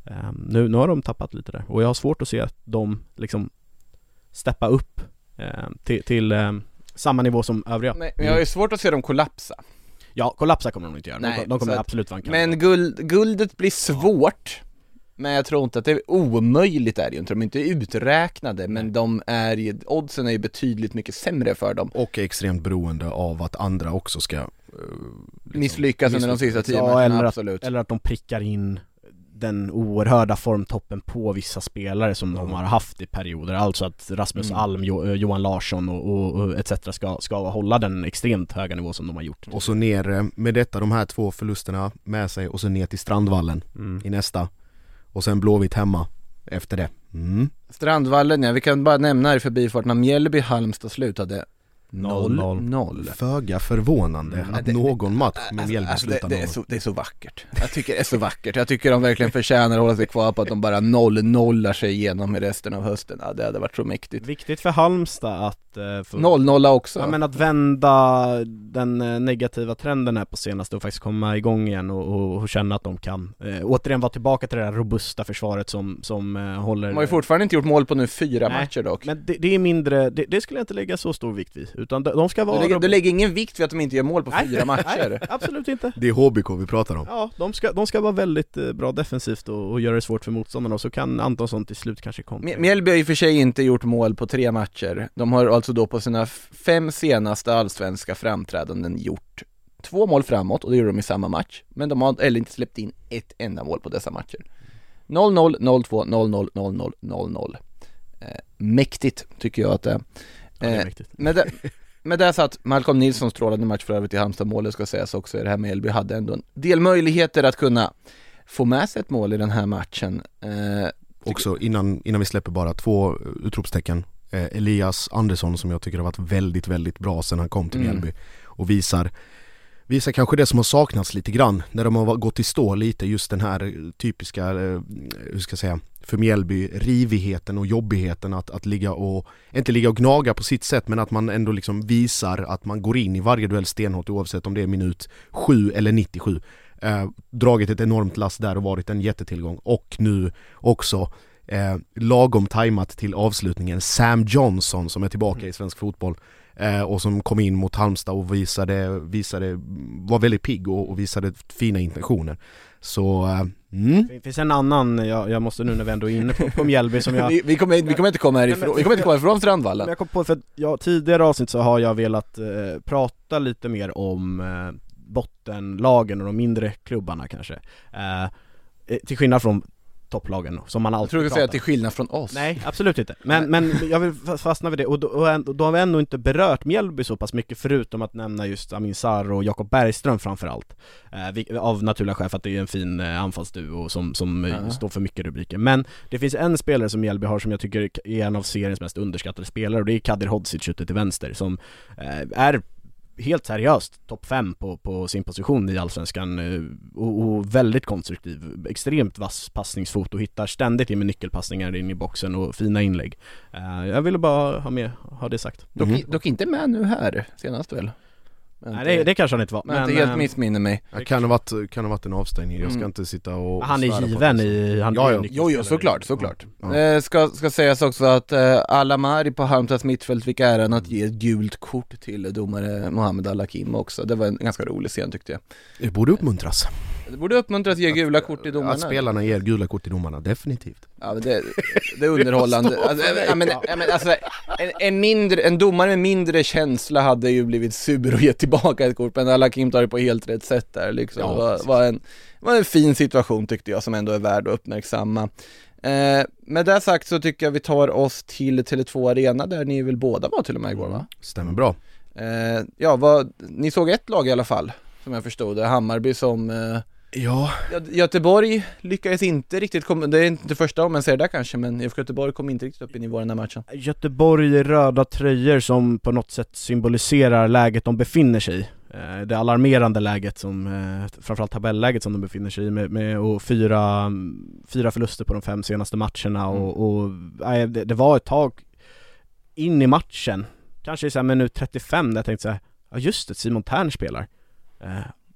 C: eh, nu, nu har de tappat lite där och jag har svårt att se att de liksom steppa upp eh, till, till samma nivå som övriga.
A: Nej, men jag har ju svårt att se dem kollapsa.
C: Ja, kollapsa kommer de inte göra,
A: Nej,
C: de, de kommer absolut vanka.
A: Men guld, guldet blir svårt, men jag tror inte att det är omöjligt är det ju inte, de är inte uträknade, men de är ju, oddsen är ju betydligt mycket sämre för dem.
B: Och är extremt beroende av att andra också ska eh, liksom-
A: Misslyckas under de sista tio
C: Ja, eller att-
A: absolut.
C: Eller att de prickar in den oerhörda formtoppen på vissa spelare som de har haft i perioder, alltså att Rasmus
A: Mm.
C: Alm, jo, eh, Johan Larsson och, och, och etc ska, ska hålla den extremt höga nivå som de har gjort.
B: Och så ner med detta, de här två förlusterna med sig och så ner till Strandvallen
C: Mm.
B: i nästa Och sen Blåvitt hemma efter det mm.
A: Strandvallen ja, vi kan bara nämna här i förbifarten att Mjällby-Halmstad slutade
C: Noll, noll.
A: 0
B: Föga förvånande
C: Mm.
B: att
A: det-
B: någon match med Mjällby
A: Alltså, det,
B: slutar
A: det, är
B: noll.
A: så, det är så vackert. Jag tycker det är så vackert. Jag tycker de verkligen förtjänar att hålla sig kvar på att de bara noll-nollar sig igenom i resten av hösten. Ja, det hade varit så mäktigt.
C: Viktigt för Halmstad att eh, få,
A: 0-0 också.
C: Ja men att vända den eh, negativa trenden här på senaste och faktiskt komma igång igen och, och, och känna att de kan eh, återigen vara tillbaka till det där robusta försvaret som, som eh, håller
A: De har ju fortfarande inte gjort mål på nu fyra
C: Nej,
A: matcher dock.
C: Men det, det är mindre, det, det skulle jag inte lägga så stor vikt vid, utan de, de ska vara
A: Du lägger, du lägger ingen vikt vid att de inte gör mål på
C: Nej,
A: fyra matcher.
C: Nej, absolut inte
B: Det är HBK vi pratar om
C: Ja, de ska, de ska vara väldigt eh, bra defensivt och, och göra det svårt för motståndarna och så kan Antonsson till slut kanske komma
A: Mj- Mjällby har i och för sig inte gjort mål på tre matcher. De har alltså då på sina fem senaste allsvenska framträdanden gjort två mål framåt och det gjorde de i samma match. Men de har heller inte släppt in ett enda mål på dessa matcher. 0-0, 0-2, 0-0, 0-0, 0-0. Eh, mäktigt tycker jag att det är.
C: Ja, det är
A: Eh, med, det, med det så att Malcolm Nilsson strålade match för övrigt i Halmstad-målet ska sägas också i det här med Mjällby hade ändå en del möjligheter att kunna få med sig ett mål i den här matchen. Eh,
B: Också innan, innan vi släpper bara två utropstecken eh, Elias Andersson som jag tycker har varit väldigt, väldigt bra sedan han kom till
A: Mm.
B: Mjällby och visar Visar kanske det som har saknats lite grann när de har gått i stå lite just den här typiska, eh, hur ska jag säga, för Mjällby rivigheten och jobbigheten att, att ligga och, inte ligga och gnaga på sitt sätt men att man ändå liksom visar att man går in i varje duell stenhårt oavsett om det är minut 7 eller 97 eh, Dragit ett enormt lass där och varit en jättetillgång och nu också eh, lagom tajmat till avslutningen Sam Johnson som är tillbaka i svensk fotboll eh, och som kom in mot Halmstad och visade, visade var väldigt pigg och, och visade fina intentioner. Så, eh, mm.
C: Det finns en annan, jag, jag måste nu när vi ändå är inne på, på Mjällby som jag
A: vi, vi, kommer, vi kommer inte komma härifrån,
C: men-
A: vi kommer inte komma ifrån
C: Men
A: Strandvallen
C: jag kom på, för jag, tidigare avsnitt så har jag velat eh, prata lite mer om eh, bottenlagen och de mindre klubbarna kanske eh, eh, Till skillnad från topplagen som man
A: Jag
C: alltid
A: tror du säga till skillnad från oss.
C: Nej, absolut inte. Men, men jag vill fa- fastna vid det, och då, och då har vi ändå inte berört Mjällby så pass mycket förutom att nämna just Amin Sarr och Jakob Bergström framförallt. Eh, Av naturliga skäl för att det är en fin eh, anfallsduo som, som eh,
A: Ja.
C: står för mycket rubriker. Men det finns en spelare som Mjällby har som jag tycker är en av seriens mest underskattade spelare och det är Kadir Hodzic ute till vänster som eh, är helt seriöst topp 5 på, på sin position i Allsvenskan eh, och, och väldigt konstruktiv, extremt vass passningsfot och hittar ständigt in med nyckelpassningar in i boxen och fina inlägg. Eh, jag ville bara ha med, ha det sagt.
A: dock, dock inte med nu här senast väl? Men
C: Nej det, det kanske han inte var,
A: men, inte helt
C: eh,
A: missminner mig
B: Det kan ha varit, kan ha varit en avstängning, jag ska
A: Mm.
B: inte sitta och
C: han är given i, han
B: Ja,
C: är
B: ja.
A: Jo, jo, såklart, såklart.
B: Ja.
A: Eh, ska, ska sägas också att eh, Alamari på Halmstads mittfält fick äran att ge ett gult kort till domare Mohammed Al-Hakim också. Det var en ganska rolig scen tyckte jag.
B: Det borde uppmuntras.
A: Det borde uppmuntras att ge gula kort till domarna.
B: Att spelarna ger gula kort till domarna, definitivt.
A: Ja, men det, det är underhållande. Alltså, men, men, alltså, en, en, mindre, en domare med mindre känsla hade ju blivit sur och gett tillbaka ett kort, men Al-Hakim tar det på helt rätt sätt där liksom.
B: Ja,
A: var, var, en, var en fin situation tyckte jag som ändå är värd att uppmärksamma. Eh, med det sagt så tycker jag vi tar oss till Tele2 Arena där ni väl båda var till och med igår va?
B: Stämmer bra.
A: Eh, ja, vad, ni såg ett lag i alla fall, som jag förstod det, Hammarby som eh,
B: Ja,
A: Gö- Göteborg lyckades inte riktigt komma, det är inte första gången man ser det kanske, men IFK Göteborg kom inte riktigt upp i nivå den här matchen.
C: Göteborg i röda tröjor som på något sätt symboliserar läget de befinner sig i. Eh, Det alarmerande läget som, eh, framförallt tabelläget som de befinner sig i med, med och fyra, fyra förluster på de fem senaste matcherna och, och nej, det, det var ett tag in i matchen, kanske i så här minut 35 där jag tänkte så här, ja just det, Simon Tern spelar.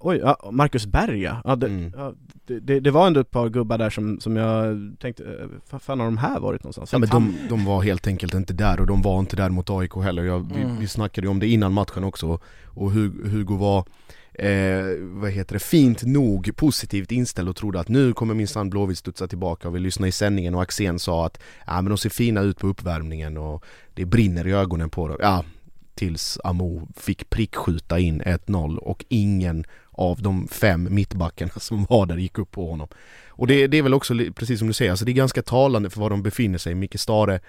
C: Eh, oj, ja, Marcus Berg ja. ja, det,
B: Mm.
C: ja det, det, det var ändå ett par gubbar där som, som jag tänkte, eh, vad fan har de här varit någonstans?
B: ja men de, de var helt enkelt inte där och de var inte där mot AIK heller. Jag, vi,
A: Mm.
B: vi snackade ju om det innan matchen också och Hu- Hugo var Eh, vad heter det, fint nog positivt inställd och trodde att nu kommer minsann Blåvitt studsa tillbaka och vi lyssnade i sändningen och Axén sa att ja men de ser fina ut på uppvärmningen och det brinner i ögonen på dem. Ja, tills Amo fick prickskjuta in 1-0 och ingen av de fem mittbackarna som var där gick upp på honom. Och det, det är väl också, precis som du säger, alltså det är ganska talande för var de befinner sig. Micke Stare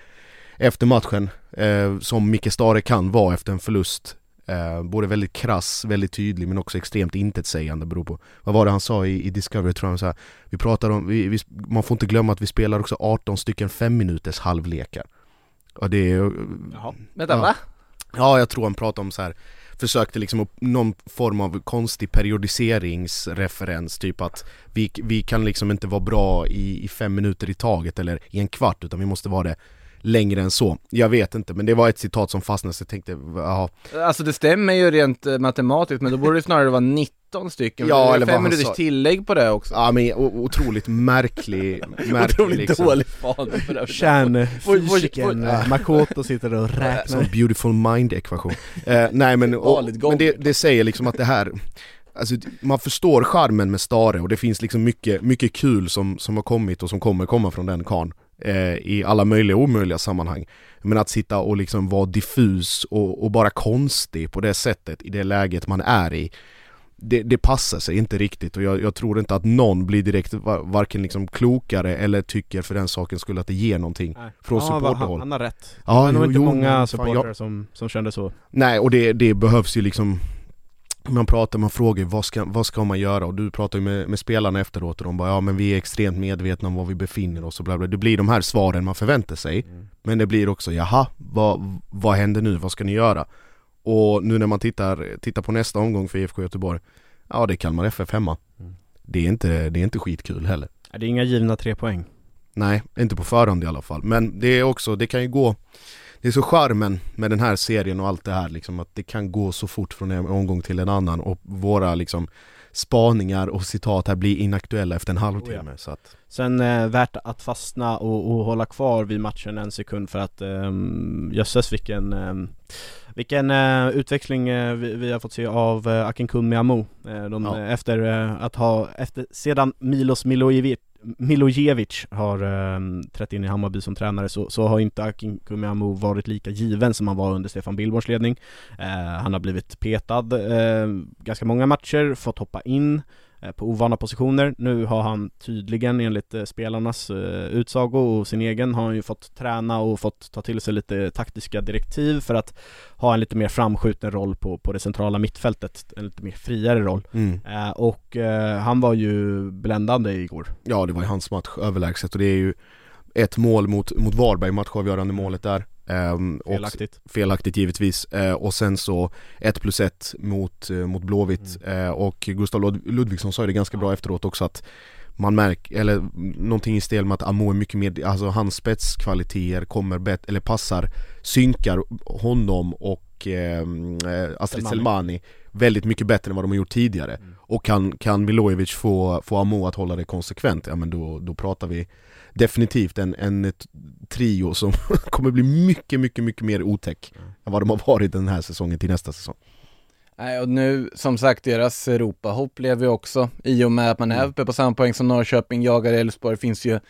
B: efter matchen, eh, som Micke Stare kan vara efter en förlust, eh, både väldigt krass, väldigt tydlig men också extremt intetsägande beror på Vad var det han sa i, i Discovery tror jag, så här, vi pratar om, vi, vi, man får inte glömma att vi spelar också 18 stycken fem minuters halvlekar. Och det är,
C: Jaha.
A: Vänta,
B: Ja.
A: va?
B: Ja, jag tror han pratade om så här Försökte liksom upp- någon form av konstig periodiseringsreferens Typ att vi, vi kan liksom inte vara bra i, i fem minuter i taget eller i en kvart utan vi måste vara det längre än så. Jag vet inte men det var ett citat som fastnade så jag tänkte, ja.
A: Alltså det stämmer ju rent eh, matematiskt, men då borde det snarare vara 19 stycken,
B: Ja, eller
A: fem minuters
B: sa.
A: tillägg på det också.
B: Ja men otroligt märklig, märklig
A: Otroligt
B: liksom.
A: dålig fan det.
C: Kärnfysikern
A: får-
C: Makoto sitter och
B: Som
C: räknar
B: beautiful mind ekvation eh, Nej men, och, men det, det säger liksom att det här Alltså man förstår charmen med Stare och det finns liksom mycket, mycket kul som, som har kommit och som kommer komma från den karln eh, I alla möjliga och omöjliga sammanhang Men att sitta och liksom vara diffus och, och bara konstig på det sättet i det läget man är i det, det passar sig inte riktigt och jag, jag tror inte att någon blir direkt va- varken liksom klokare eller tycker för den saken skulle att det ger någonting
C: Nej.
B: från
C: Ja,
B: supporterhåll.
C: han, han har rätt.
B: Ja,
C: det var nog inte många supportrar
B: jag-
C: som, som kände så.
B: Nej och det, det behövs ju liksom man pratar, man frågar vad ska, vad ska man göra? Och du pratar ju med, med spelarna efteråt och de bara ja men vi är extremt medvetna om var vi befinner oss och bla bla. Det blir de här svaren man förväntar sig Men det blir också jaha, vad, vad händer nu? Vad ska ni göra? Och nu när man tittar, tittar på nästa omgång för IFK Göteborg Ja det är Kalmar FF hemma
C: Mm.
B: det, är inte, det är inte skitkul heller
C: Det är inga givna tre poäng.
B: Nej, inte på förhand i alla fall. Men det är också, det kan ju gå Det är så charmen med den här serien och allt det här liksom att det kan gå så fort från en omgång till en annan och våra liksom spaningar och citat här blir inaktuella efter en halvtimme
C: Oh ja.
B: så att
C: Sen eh, värt att fastna och, och hålla kvar vid matchen en sekund för att um, jösses vilken um, Vilken uh, utväxling uh, vi, vi, har fått se av uh, Akin Amo uh, de, ja. efter att ha, efter, sedan Milos Milojevic Milojevic har eh, trätt in i Hammarby som tränare så, så har inte Akin Kumiamo varit lika given som han var under Stefan Billborns ledning. Eh, han har blivit petad eh, ganska många matcher, fått hoppa in Eh, på ovana positioner. Nu har han tydligen enligt eh, spelarnas eh, utsago och sin egen har han ju fått träna och fått ta till sig lite taktiska direktiv för att ha en lite mer framskjuten roll på, på det centrala mittfältet, en lite mer friare roll. Mm. och han var ju bländande igår.
B: Ja, det var ju hans match överlägset och det är ju ett mål mot, mot Varberg, matchavgörande målet där
C: Um, felaktigt.
B: Felaktigt givetvis. Uh, och sen så 1 plus 1 mot, uh, mot Blåvitt mm. uh, och Gustav Lud Ludvigsson sa ju det ganska bra efteråt också att man märker, eller någonting i stil med att Amo är mycket mer, alltså hans spetskvaliteter kommer bättre, eller passar, synkar honom och ehm, Astrid Selmani väldigt mycket bättre än vad de har gjort tidigare. Mm. Och kan, kan Milojevic få, få Amo att hålla det konsekvent, ja men då, då pratar vi definitivt en, en trio som kommer bli mycket, mycket, mycket mer otäck mm. än vad de har varit den här säsongen till nästa säsong.
A: Nej och nu, som sagt, deras Europahopp lever ju också i och med att man är mm. uppe på samma poäng som Norrköping, jagar Elfsborg, finns ju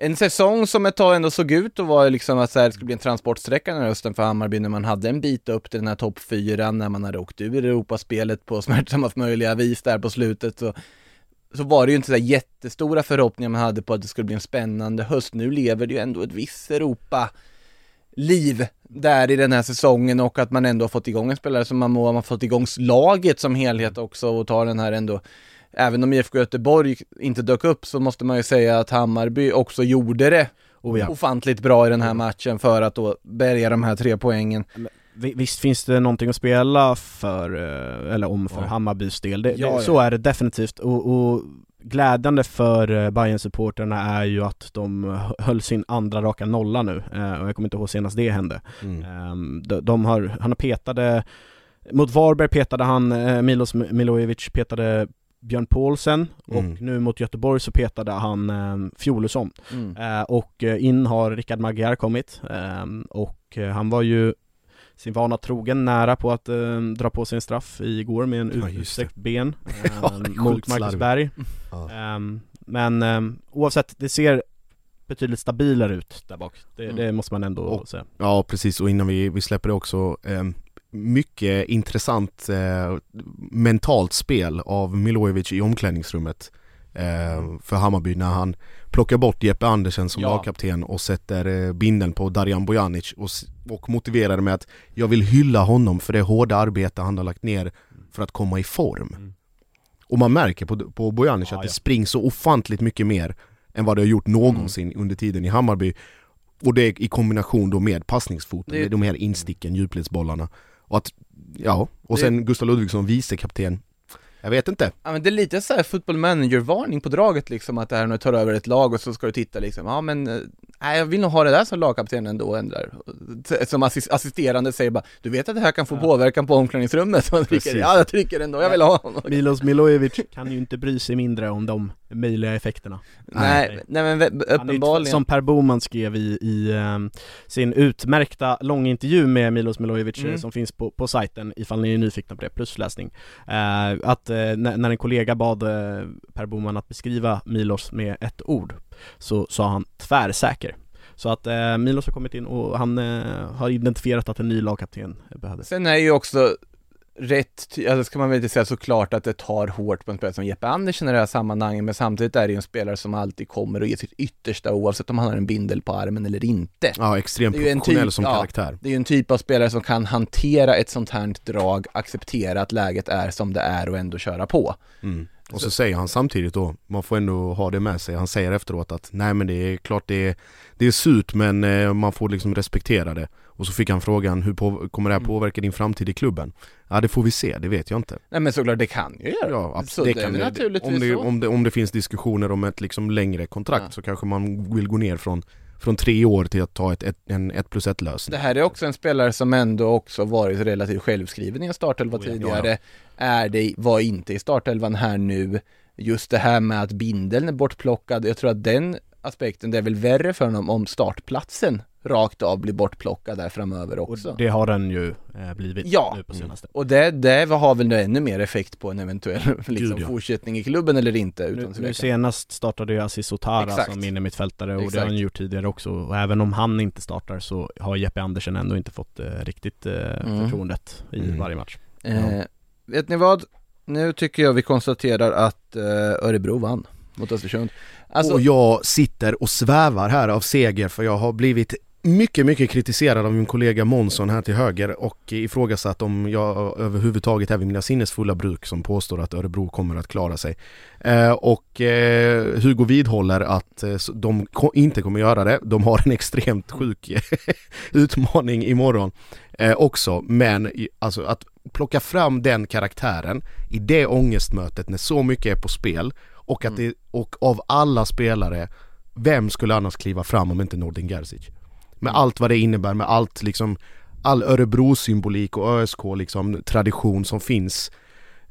A: en säsong som ett tag ändå såg ut att vara liksom att så här, det skulle bli en transportsträcka den här hösten för Hammarby när man hade en bit upp till den här topp fyra när man hade åkt ur Europaspelet på smärtsammast möjliga vis där på slutet så så var det ju inte så jättestora förhoppningar man hade på att det skulle bli en spännande höst. Nu lever det ju ändå ett visst Europa liv där i den här säsongen och att man ändå har fått igång en spelare som man må, man har fått igång laget som helhet också och tar den här ändå Även om IFK Göteborg inte dök upp så måste man ju säga att Hammarby också gjorde det oh ja. ofantligt bra i den här matchen för att då bärga de här tre poängen.
C: Visst finns det någonting att spela för, eh, eller om för ja. Hammarbys del, det, ja, det, så är det definitivt och, och glädjande för eh, bayern supporterna är ju att de höll sin andra raka nolla nu, eh, och jag kommer inte ihåg senast det hände. Mm. Ehm, de, de, har, han har petade, mot Varberg petade han, Milos Milojevic petade Björn Paulsen och mm. nu mot Göteborg så petade han eh, Fjolesson. Mm. Eh, och in har Rickard Magyar kommit eh, och han var ju sin vana trogen nära på att eh, dra på sig en straff igår med en ja, utsträckt ben eh, mot Marcus Berg. Ja. Eh, men ehm, oavsett, det ser betydligt stabilare ut där bak. Det, mm. det måste man ändå
B: och,
C: säga.
B: Ja precis, och innan vi, vi släpper det också ehm, mycket intressant eh, mentalt spel av Milojevic i omklädningsrummet eh, för Hammarby när han plockar bort Jeppe Andersen som ja. lagkapten och sätter eh, binden på Darjan Bojanic och, och motiverar det med att jag vill hylla honom för det hårda arbete han har lagt ner för att komma i form. Mm. Och man märker på, på Bojanic ja, att det ja. springs så ofantligt mycket mer än vad det har gjort någonsin mm. under tiden i Hammarby. Och det i kombination då med passningsfoten, det... med de här insticken, djupledsbollarna. Och att, ja, och det... sen Gustav Ludvigsson vicekapten jag vet inte.
A: Ja men det är lite såhär football manager-varning på draget liksom, att det här när du tar över ett lag och så ska du titta liksom, ja men, eh, nej jag vill nog ha det där som lagkapten ändå, ändrar. Som assist assisterande säger bara, du vet att det här kan få ja. påverkan på omklädningsrummet? Man trycker, ja jag trycker ändå, jag vill ha honom.
C: Milos Milojevic kan ju inte bry sig mindre om de möjliga effekterna.
A: Nej, nej, nej men uppenbarligen.
C: Som Per Boman skrev i, i um, sin utmärkta långintervju med Milos Milojevic mm. som finns på, på sajten ifall ni är nyfikna på det, plusläsning. Uh, att uh, när en kollega bad uh, Per Boman att beskriva Milos med ett ord så sa han tvärsäker. Så att eh, Milos har kommit in och han eh, har identifierat att en ny lagkapten behövdes.
A: Sen är ju också rätt, alltså ska man väl inte säga såklart att det tar hårt på en spelare som Jeppe Andersen i det här sammanhanget, men samtidigt är det ju en spelare som alltid kommer och ger sitt yttersta oavsett om han har en bindel på armen eller inte.
B: Ja, extremt professionell typ, som ja, karaktär.
A: Det är ju en typ av spelare som kan hantera ett sånt här drag, acceptera att läget är som det är och ändå köra på.
B: Mm. Och så säger han samtidigt då, man får ändå ha det med sig, han säger efteråt att nej men det är klart det är, det är surt men eh, man får liksom respektera det. Och så fick han frågan, hur på, kommer det här mm. påverka din framtid i klubben? Ja det får vi se, det vet jag inte.
A: Nej men såklart, det kan ju göra.
B: Ja, absolut. Det, kan det, naturligtvis om det, om, det, om det finns diskussioner om ett liksom längre kontrakt ja. så kanske man vill gå ner från från tre år till att ta ett, ett, en ett plus ett lösning.
A: Det här är också en spelare som ändå också varit relativt självskriven i en startelva oh, tidigare. Ja, ja. Är det, var inte i startelvan här nu. Just det här med att bindeln är bortplockad, jag tror att den aspekten, det är väl värre för honom om startplatsen rakt av blir bortplockad där framöver
C: Och
A: också.
C: det har den ju eh, blivit
A: Ja.
C: nu på senaste.
A: Och det, det har väl nu ännu mer effekt på en eventuell liksom,
B: Gud, ja.
A: fortsättning i klubben eller inte
C: Nu,
A: utan
C: nu
A: tvekan.
C: senast startade ju Aziz Otara
A: Exakt.
C: som innermittfältare och det
A: Exakt.
C: har han gjort tidigare också och även om han inte startar så har Jeppe Andersen ändå inte fått eh, riktigt eh,
A: Mm.
C: förtroendet i
B: Mm.
C: varje match.
A: Eh, vet ni vad? Nu tycker jag vi konstaterar att eh, Örebro vann mot Östersund. Alltså,
B: och jag sitter och svävar här av seger för jag har blivit mycket, mycket kritiserad av min kollega Månsson här till höger och ifrågasatt om jag överhuvudtaget är vid mina sinnesfulla bruk som påstår att Örebro kommer att klara sig. Eh, och eh, Hugo vidhåller att eh, de ko- inte kommer göra det. De har en extremt sjuk utmaning imorgon eh, också. Men alltså att plocka fram den karaktären i det ångestmötet när så mycket är på spel och att det, och av alla spelare, vem skulle annars kliva fram om inte Nordin Gerzic? Med allt vad det innebär, med allt liksom all Örebro-symbolik och ÖSK liksom tradition som finns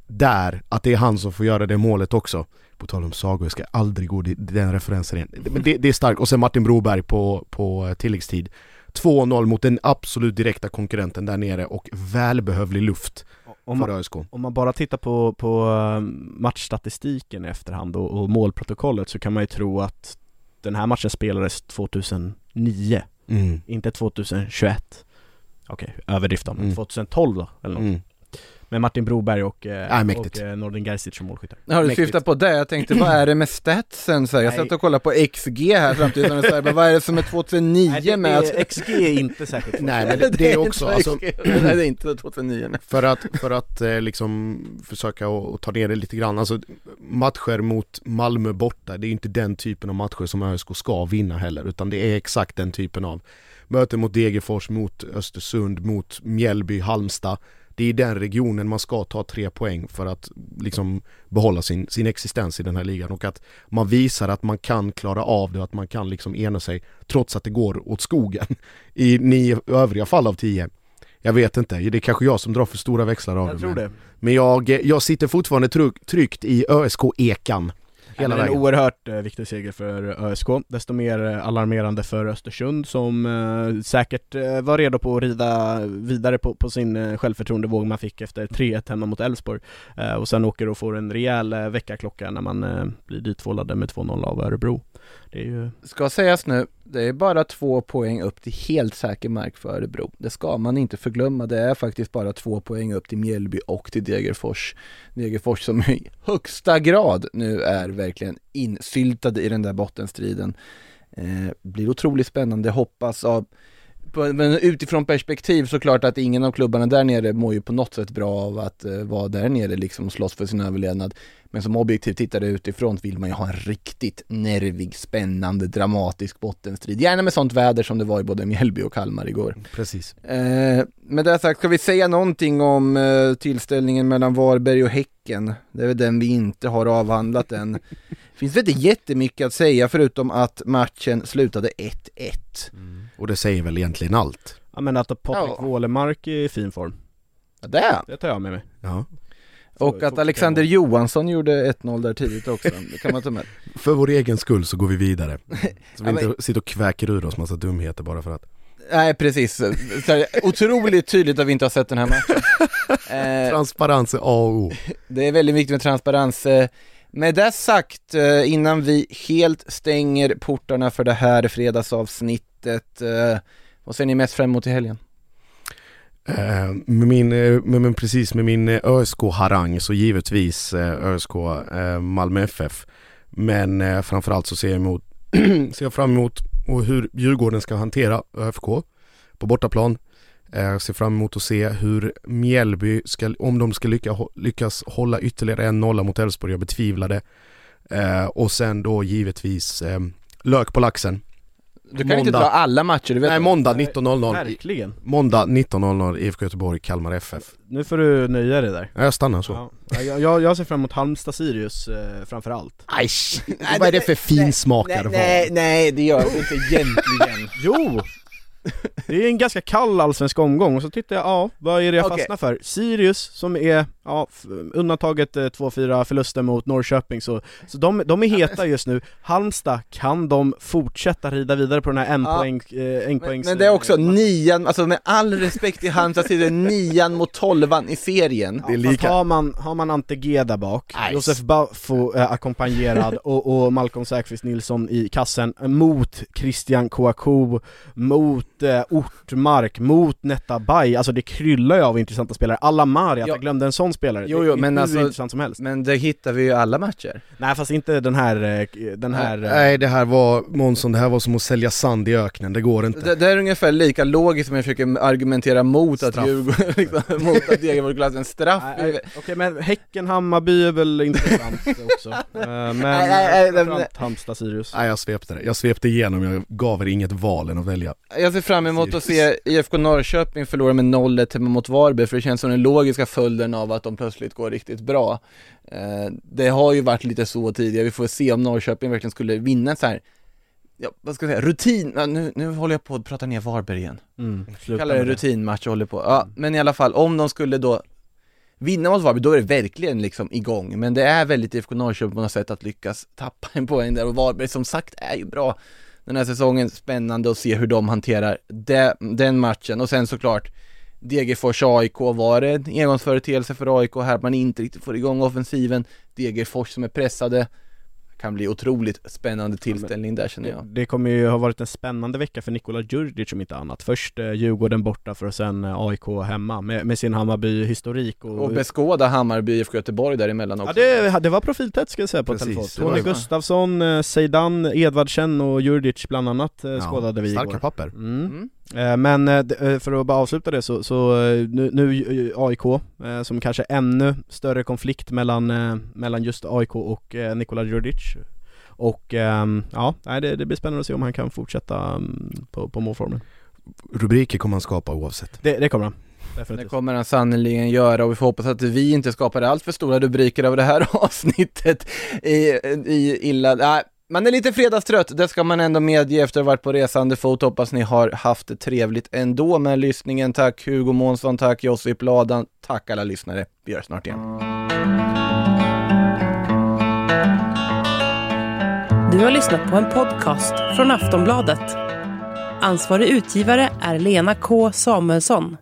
B: där, att det är han som får göra det målet också. På tal om sagor, jag ska aldrig gå den referensen igen. Men det, det är starkt. Och sen Martin Broberg på, på eh, tilläggstid. 2-0 mot den absolut direkta konkurrenten där nere och välbehövlig luft
C: Om
B: för
C: man,
B: ÖSK.
C: om man bara tittar på, på eh, matchstatistiken i efterhand och, och målprotokollet så kan man ju tro att den här matchen spelades 2009,
B: Mm.
C: inte 2021. Okej, överdrift då, men
B: Mm.
C: 2012 då, eller något.
B: Mm.
C: Med Martin Broberg och,
B: Ja,
C: eh,
B: mäktigt.
C: och eh, Nordin Gerzic som målskyttar.
A: Har du syftat på det? Jag tänkte, vad är det med statsen? Så här, jag satt och kollade på XG här samtidigt som jag sa, vad är det som är 2009
C: Nej, det,
A: med
C: det, XG är inte särskilt
B: Nej men det, det är också,
A: inte
B: alltså.
A: Nej det är inte 2009 nej.
B: För att, för att eh, liksom försöka och, och ta ner det lite grann, alltså matcher mot Malmö borta, det är ju inte den typen av matcher som ÖSK ska vinna heller, utan det är exakt den typen av möten mot Degerfors, mot Östersund, mot Mjällby, Halmstad. Det är i den regionen man ska ta tre poäng för att liksom behålla sin, sin existens i den här ligan och att man visar att man kan klara av det och att man kan liksom ena sig trots att det går åt skogen i nio övriga fall av tio. Jag vet inte, det är kanske jag som drar för stora växlar av
C: Jag
B: det. men-
C: det.
B: Men jag, jag sitter fortfarande trygg, tryggt i ÖSK-ekan hela
C: är en oerhört eh, viktig seger för ÖSK, desto mer eh, alarmerande för Östersund som eh, säkert eh, var redo på att rida vidare på, på sin eh, självförtroendevåg man fick efter 3-1 hemma mot Elfsborg. Eh, och sen åker och får en rejäl eh, väckarklocka när man eh, blir dittvålade med 2-0 av Örebro. Det är ju
A: Ska sägas nu, det är bara två poäng upp till helt säker mark för Örebro. Det ska man inte förglömma, det är faktiskt bara två poäng upp till Mjällby och till Degerfors. Degerfors som i högsta grad nu är verkligen insyltade i den där bottenstriden. Eh, blir otroligt spännande, hoppas av men utifrån perspektiv såklart att ingen av klubbarna där nere mår ju på något sätt bra av att eh, vara där nere liksom och slåss för sin överlevnad. Men som objektiv tittare utifrån vill man ju ha en riktigt nervig, spännande, dramatisk bottenstrid. Gärna med sånt väder som det var i både Mjällby och Kalmar igår.
B: Precis.
A: Eh, med det sagt, ska vi säga någonting om eh, tillställningen mellan Varberg och Häcken? Det är väl den vi inte har avhandlat än. Finns väl inte jättemycket att säga förutom att matchen slutade 1-1.
B: Och det säger väl egentligen allt.
C: Ja men att Patrik
A: Ja.
C: Wålemark är i fin form,
A: Ja, det
C: det tar jag med mig.
B: Ja.
A: Och att Alexander Johansson gjorde 1-0 där tidigt också, det kan man ta med.
B: För vår egen skull så går vi vidare. Så vi inte sitter och kväker ur oss massa dumheter bara för att.
A: Nej precis, här, otroligt tydligt att vi inte har sett den här matchen. Eh,
B: Transparens är A och O.
A: Det är väldigt viktigt med transparens. Eh, Med det sagt, eh, innan vi helt stänger portarna för det här fredagsavsnittet, vad ser ni mest fram emot i helgen?
B: Eh, med min, eh, med, men precis med min eh, ÖSK-harang så givetvis ÖSK Malmö FF. Men framförallt så ser jag, emot, ser jag fram emot och hur Djurgården ska hantera ÖFK på bortaplan. Jag ser fram emot att se hur Mjällby, ska, om de ska lycka, lyckas hålla ytterligare en nolla mot Elfsborg, jag betvivlar det. Och sen då givetvis lök på laxen.
A: Du kan inte
B: Måndag.
A: dra alla matcher, du vet
B: Nej, måndag 19.00.
C: Verkligen!
B: Måndag 19.00 IFK Göteborg, Kalmar FF.
C: Nu får du nöja dig där.
B: Ja, Jag stannar så.
C: Ja. Jag, jag, ser fram emot Halmstad-Sirius eh, framförallt.
B: Aj, vad är det för finsmakare
A: nej, nej, nej, det gör det inte egentligen.
C: Jo! Det är en ganska kall allsvensk omgång och så tyckte jag, ja, vad är det jag
A: Okej.
C: fastnar för? Sirius som är, ja, undantaget eh, 2-4 förluster mot Norrköping så, så de, de är heta just nu. Halmstad, kan de fortsätta rida vidare på den här en
A: Ja.
C: poäng, eh, en
A: Men, men det är också
C: eh,
A: nian, alltså med all respekt till Halmstad så är det nian mot tolvan i serien.
B: Det är lika.
C: har man, har man Ante G där bak,
A: Nej.
C: Josef Baffo eh, ackompanjerad och, och Malcolm Säfqvist Nilsson i kassen eh, mot Christian Kouakou, mot eh, Ortmark, mot Netta Bay, alltså det kryllar ju av intressanta spelare. Alamari, att
A: Ja.
C: jag glömde en sån spelare,
A: Jo,
C: det
A: jo,
C: är
A: men
C: hur
A: alltså-
C: intressant som helst.
A: Men det hittar vi ju alla matcher.
C: Nej fast inte den här, eh, den här... eh,
B: Nej det här var, Månsson, det här var som att sälja sand i öknen, det går inte.
A: Det, det är ungefär lika logiskt som jag försöker argumentera mot att
B: Straff.
A: Djurgården, liksom, mot att Degerfors en straff.
C: Nej, nej, Okej men Häcken-Hammarby är väl intressant också, men
A: Nej, nej, nej,
C: framförallt Halmstad-Sirius
B: Nej jag svepte det, jag svepte igenom, jag gav er inget val än att välja.
A: Jag ser fram emot att se IFK Norrköping förlora med 0-1 hemma mot Varberg, för det känns som den logiska följden av att de plötsligt går riktigt bra. Eh, det har ju varit lite så tidigare, vi får se om Norrköping verkligen skulle vinna så här. Ja, vad ska jag säga, rutin, ja, nu, nu håller jag på att prata ner Varberg igen.
C: mm,
A: kallar det rutinmatch och håller på. Ja, men i alla fall, om de skulle då vinna mot Varberg, då är det verkligen liksom igång. Men det är väldigt IFK Norrköping på något sätt att lyckas tappa en poäng där och Varberg som sagt är ju bra den här säsongen. Spännande att se hur de hanterar de, den matchen och sen såklart Degerfors AIK var det en engångsföreteelse för AIK här, att man inte riktigt får igång offensiven. Degerfors som är pressade. Kan bli otroligt spännande tillställning där känner jag.
C: Det, det kommer ju ha varit en spännande vecka för Nikola Djurdjic om inte annat. Först eh, Djurgården borta för att sen eh, AIK hemma med, med sin Hammarby-historik och,
A: Och beskåda Hammarby IFK Göteborg däremellan också.
C: Ja det, det var profiltätt ska jag säga på
B: Precis,
C: telefon. Tony. Gustafsson, eh, Zeidan, Edvardsen och Djurdjic bland annat eh,
B: Ja,
C: skådade vi
B: Starka
C: igår.
B: papper.
C: Mm.
A: Mm.
C: Eh, Men eh, eh, för att bara avsluta det så, så nu, nu AIK, som kanske ännu större konflikt mellan, mellan just AIK och Nikola Djurdjic och ehm, ja, det, det blir spännande att se om han kan fortsätta mm, på, på målformen.
B: Rubriker kommer han skapa oavsett.
C: Det, det kommer han.
A: Det
C: Definitivt.
A: kommer han sannerligen göra och vi får hoppas att vi inte skapar allt för stora rubriker av det här avsnittet i, i illa, nej, man är lite fredagstrött, det ska man ändå medge efter att ha varit på resande fot. Hoppas ni har haft det trevligt ändå med lyssningen. Tack Hugo Månsson, tack Josip Ladan, tack alla lyssnare. Vi hörs snart igen.
D: Du har lyssnat på en podcast från Aftonbladet. Ansvarig utgivare är Lena K Samuelsson.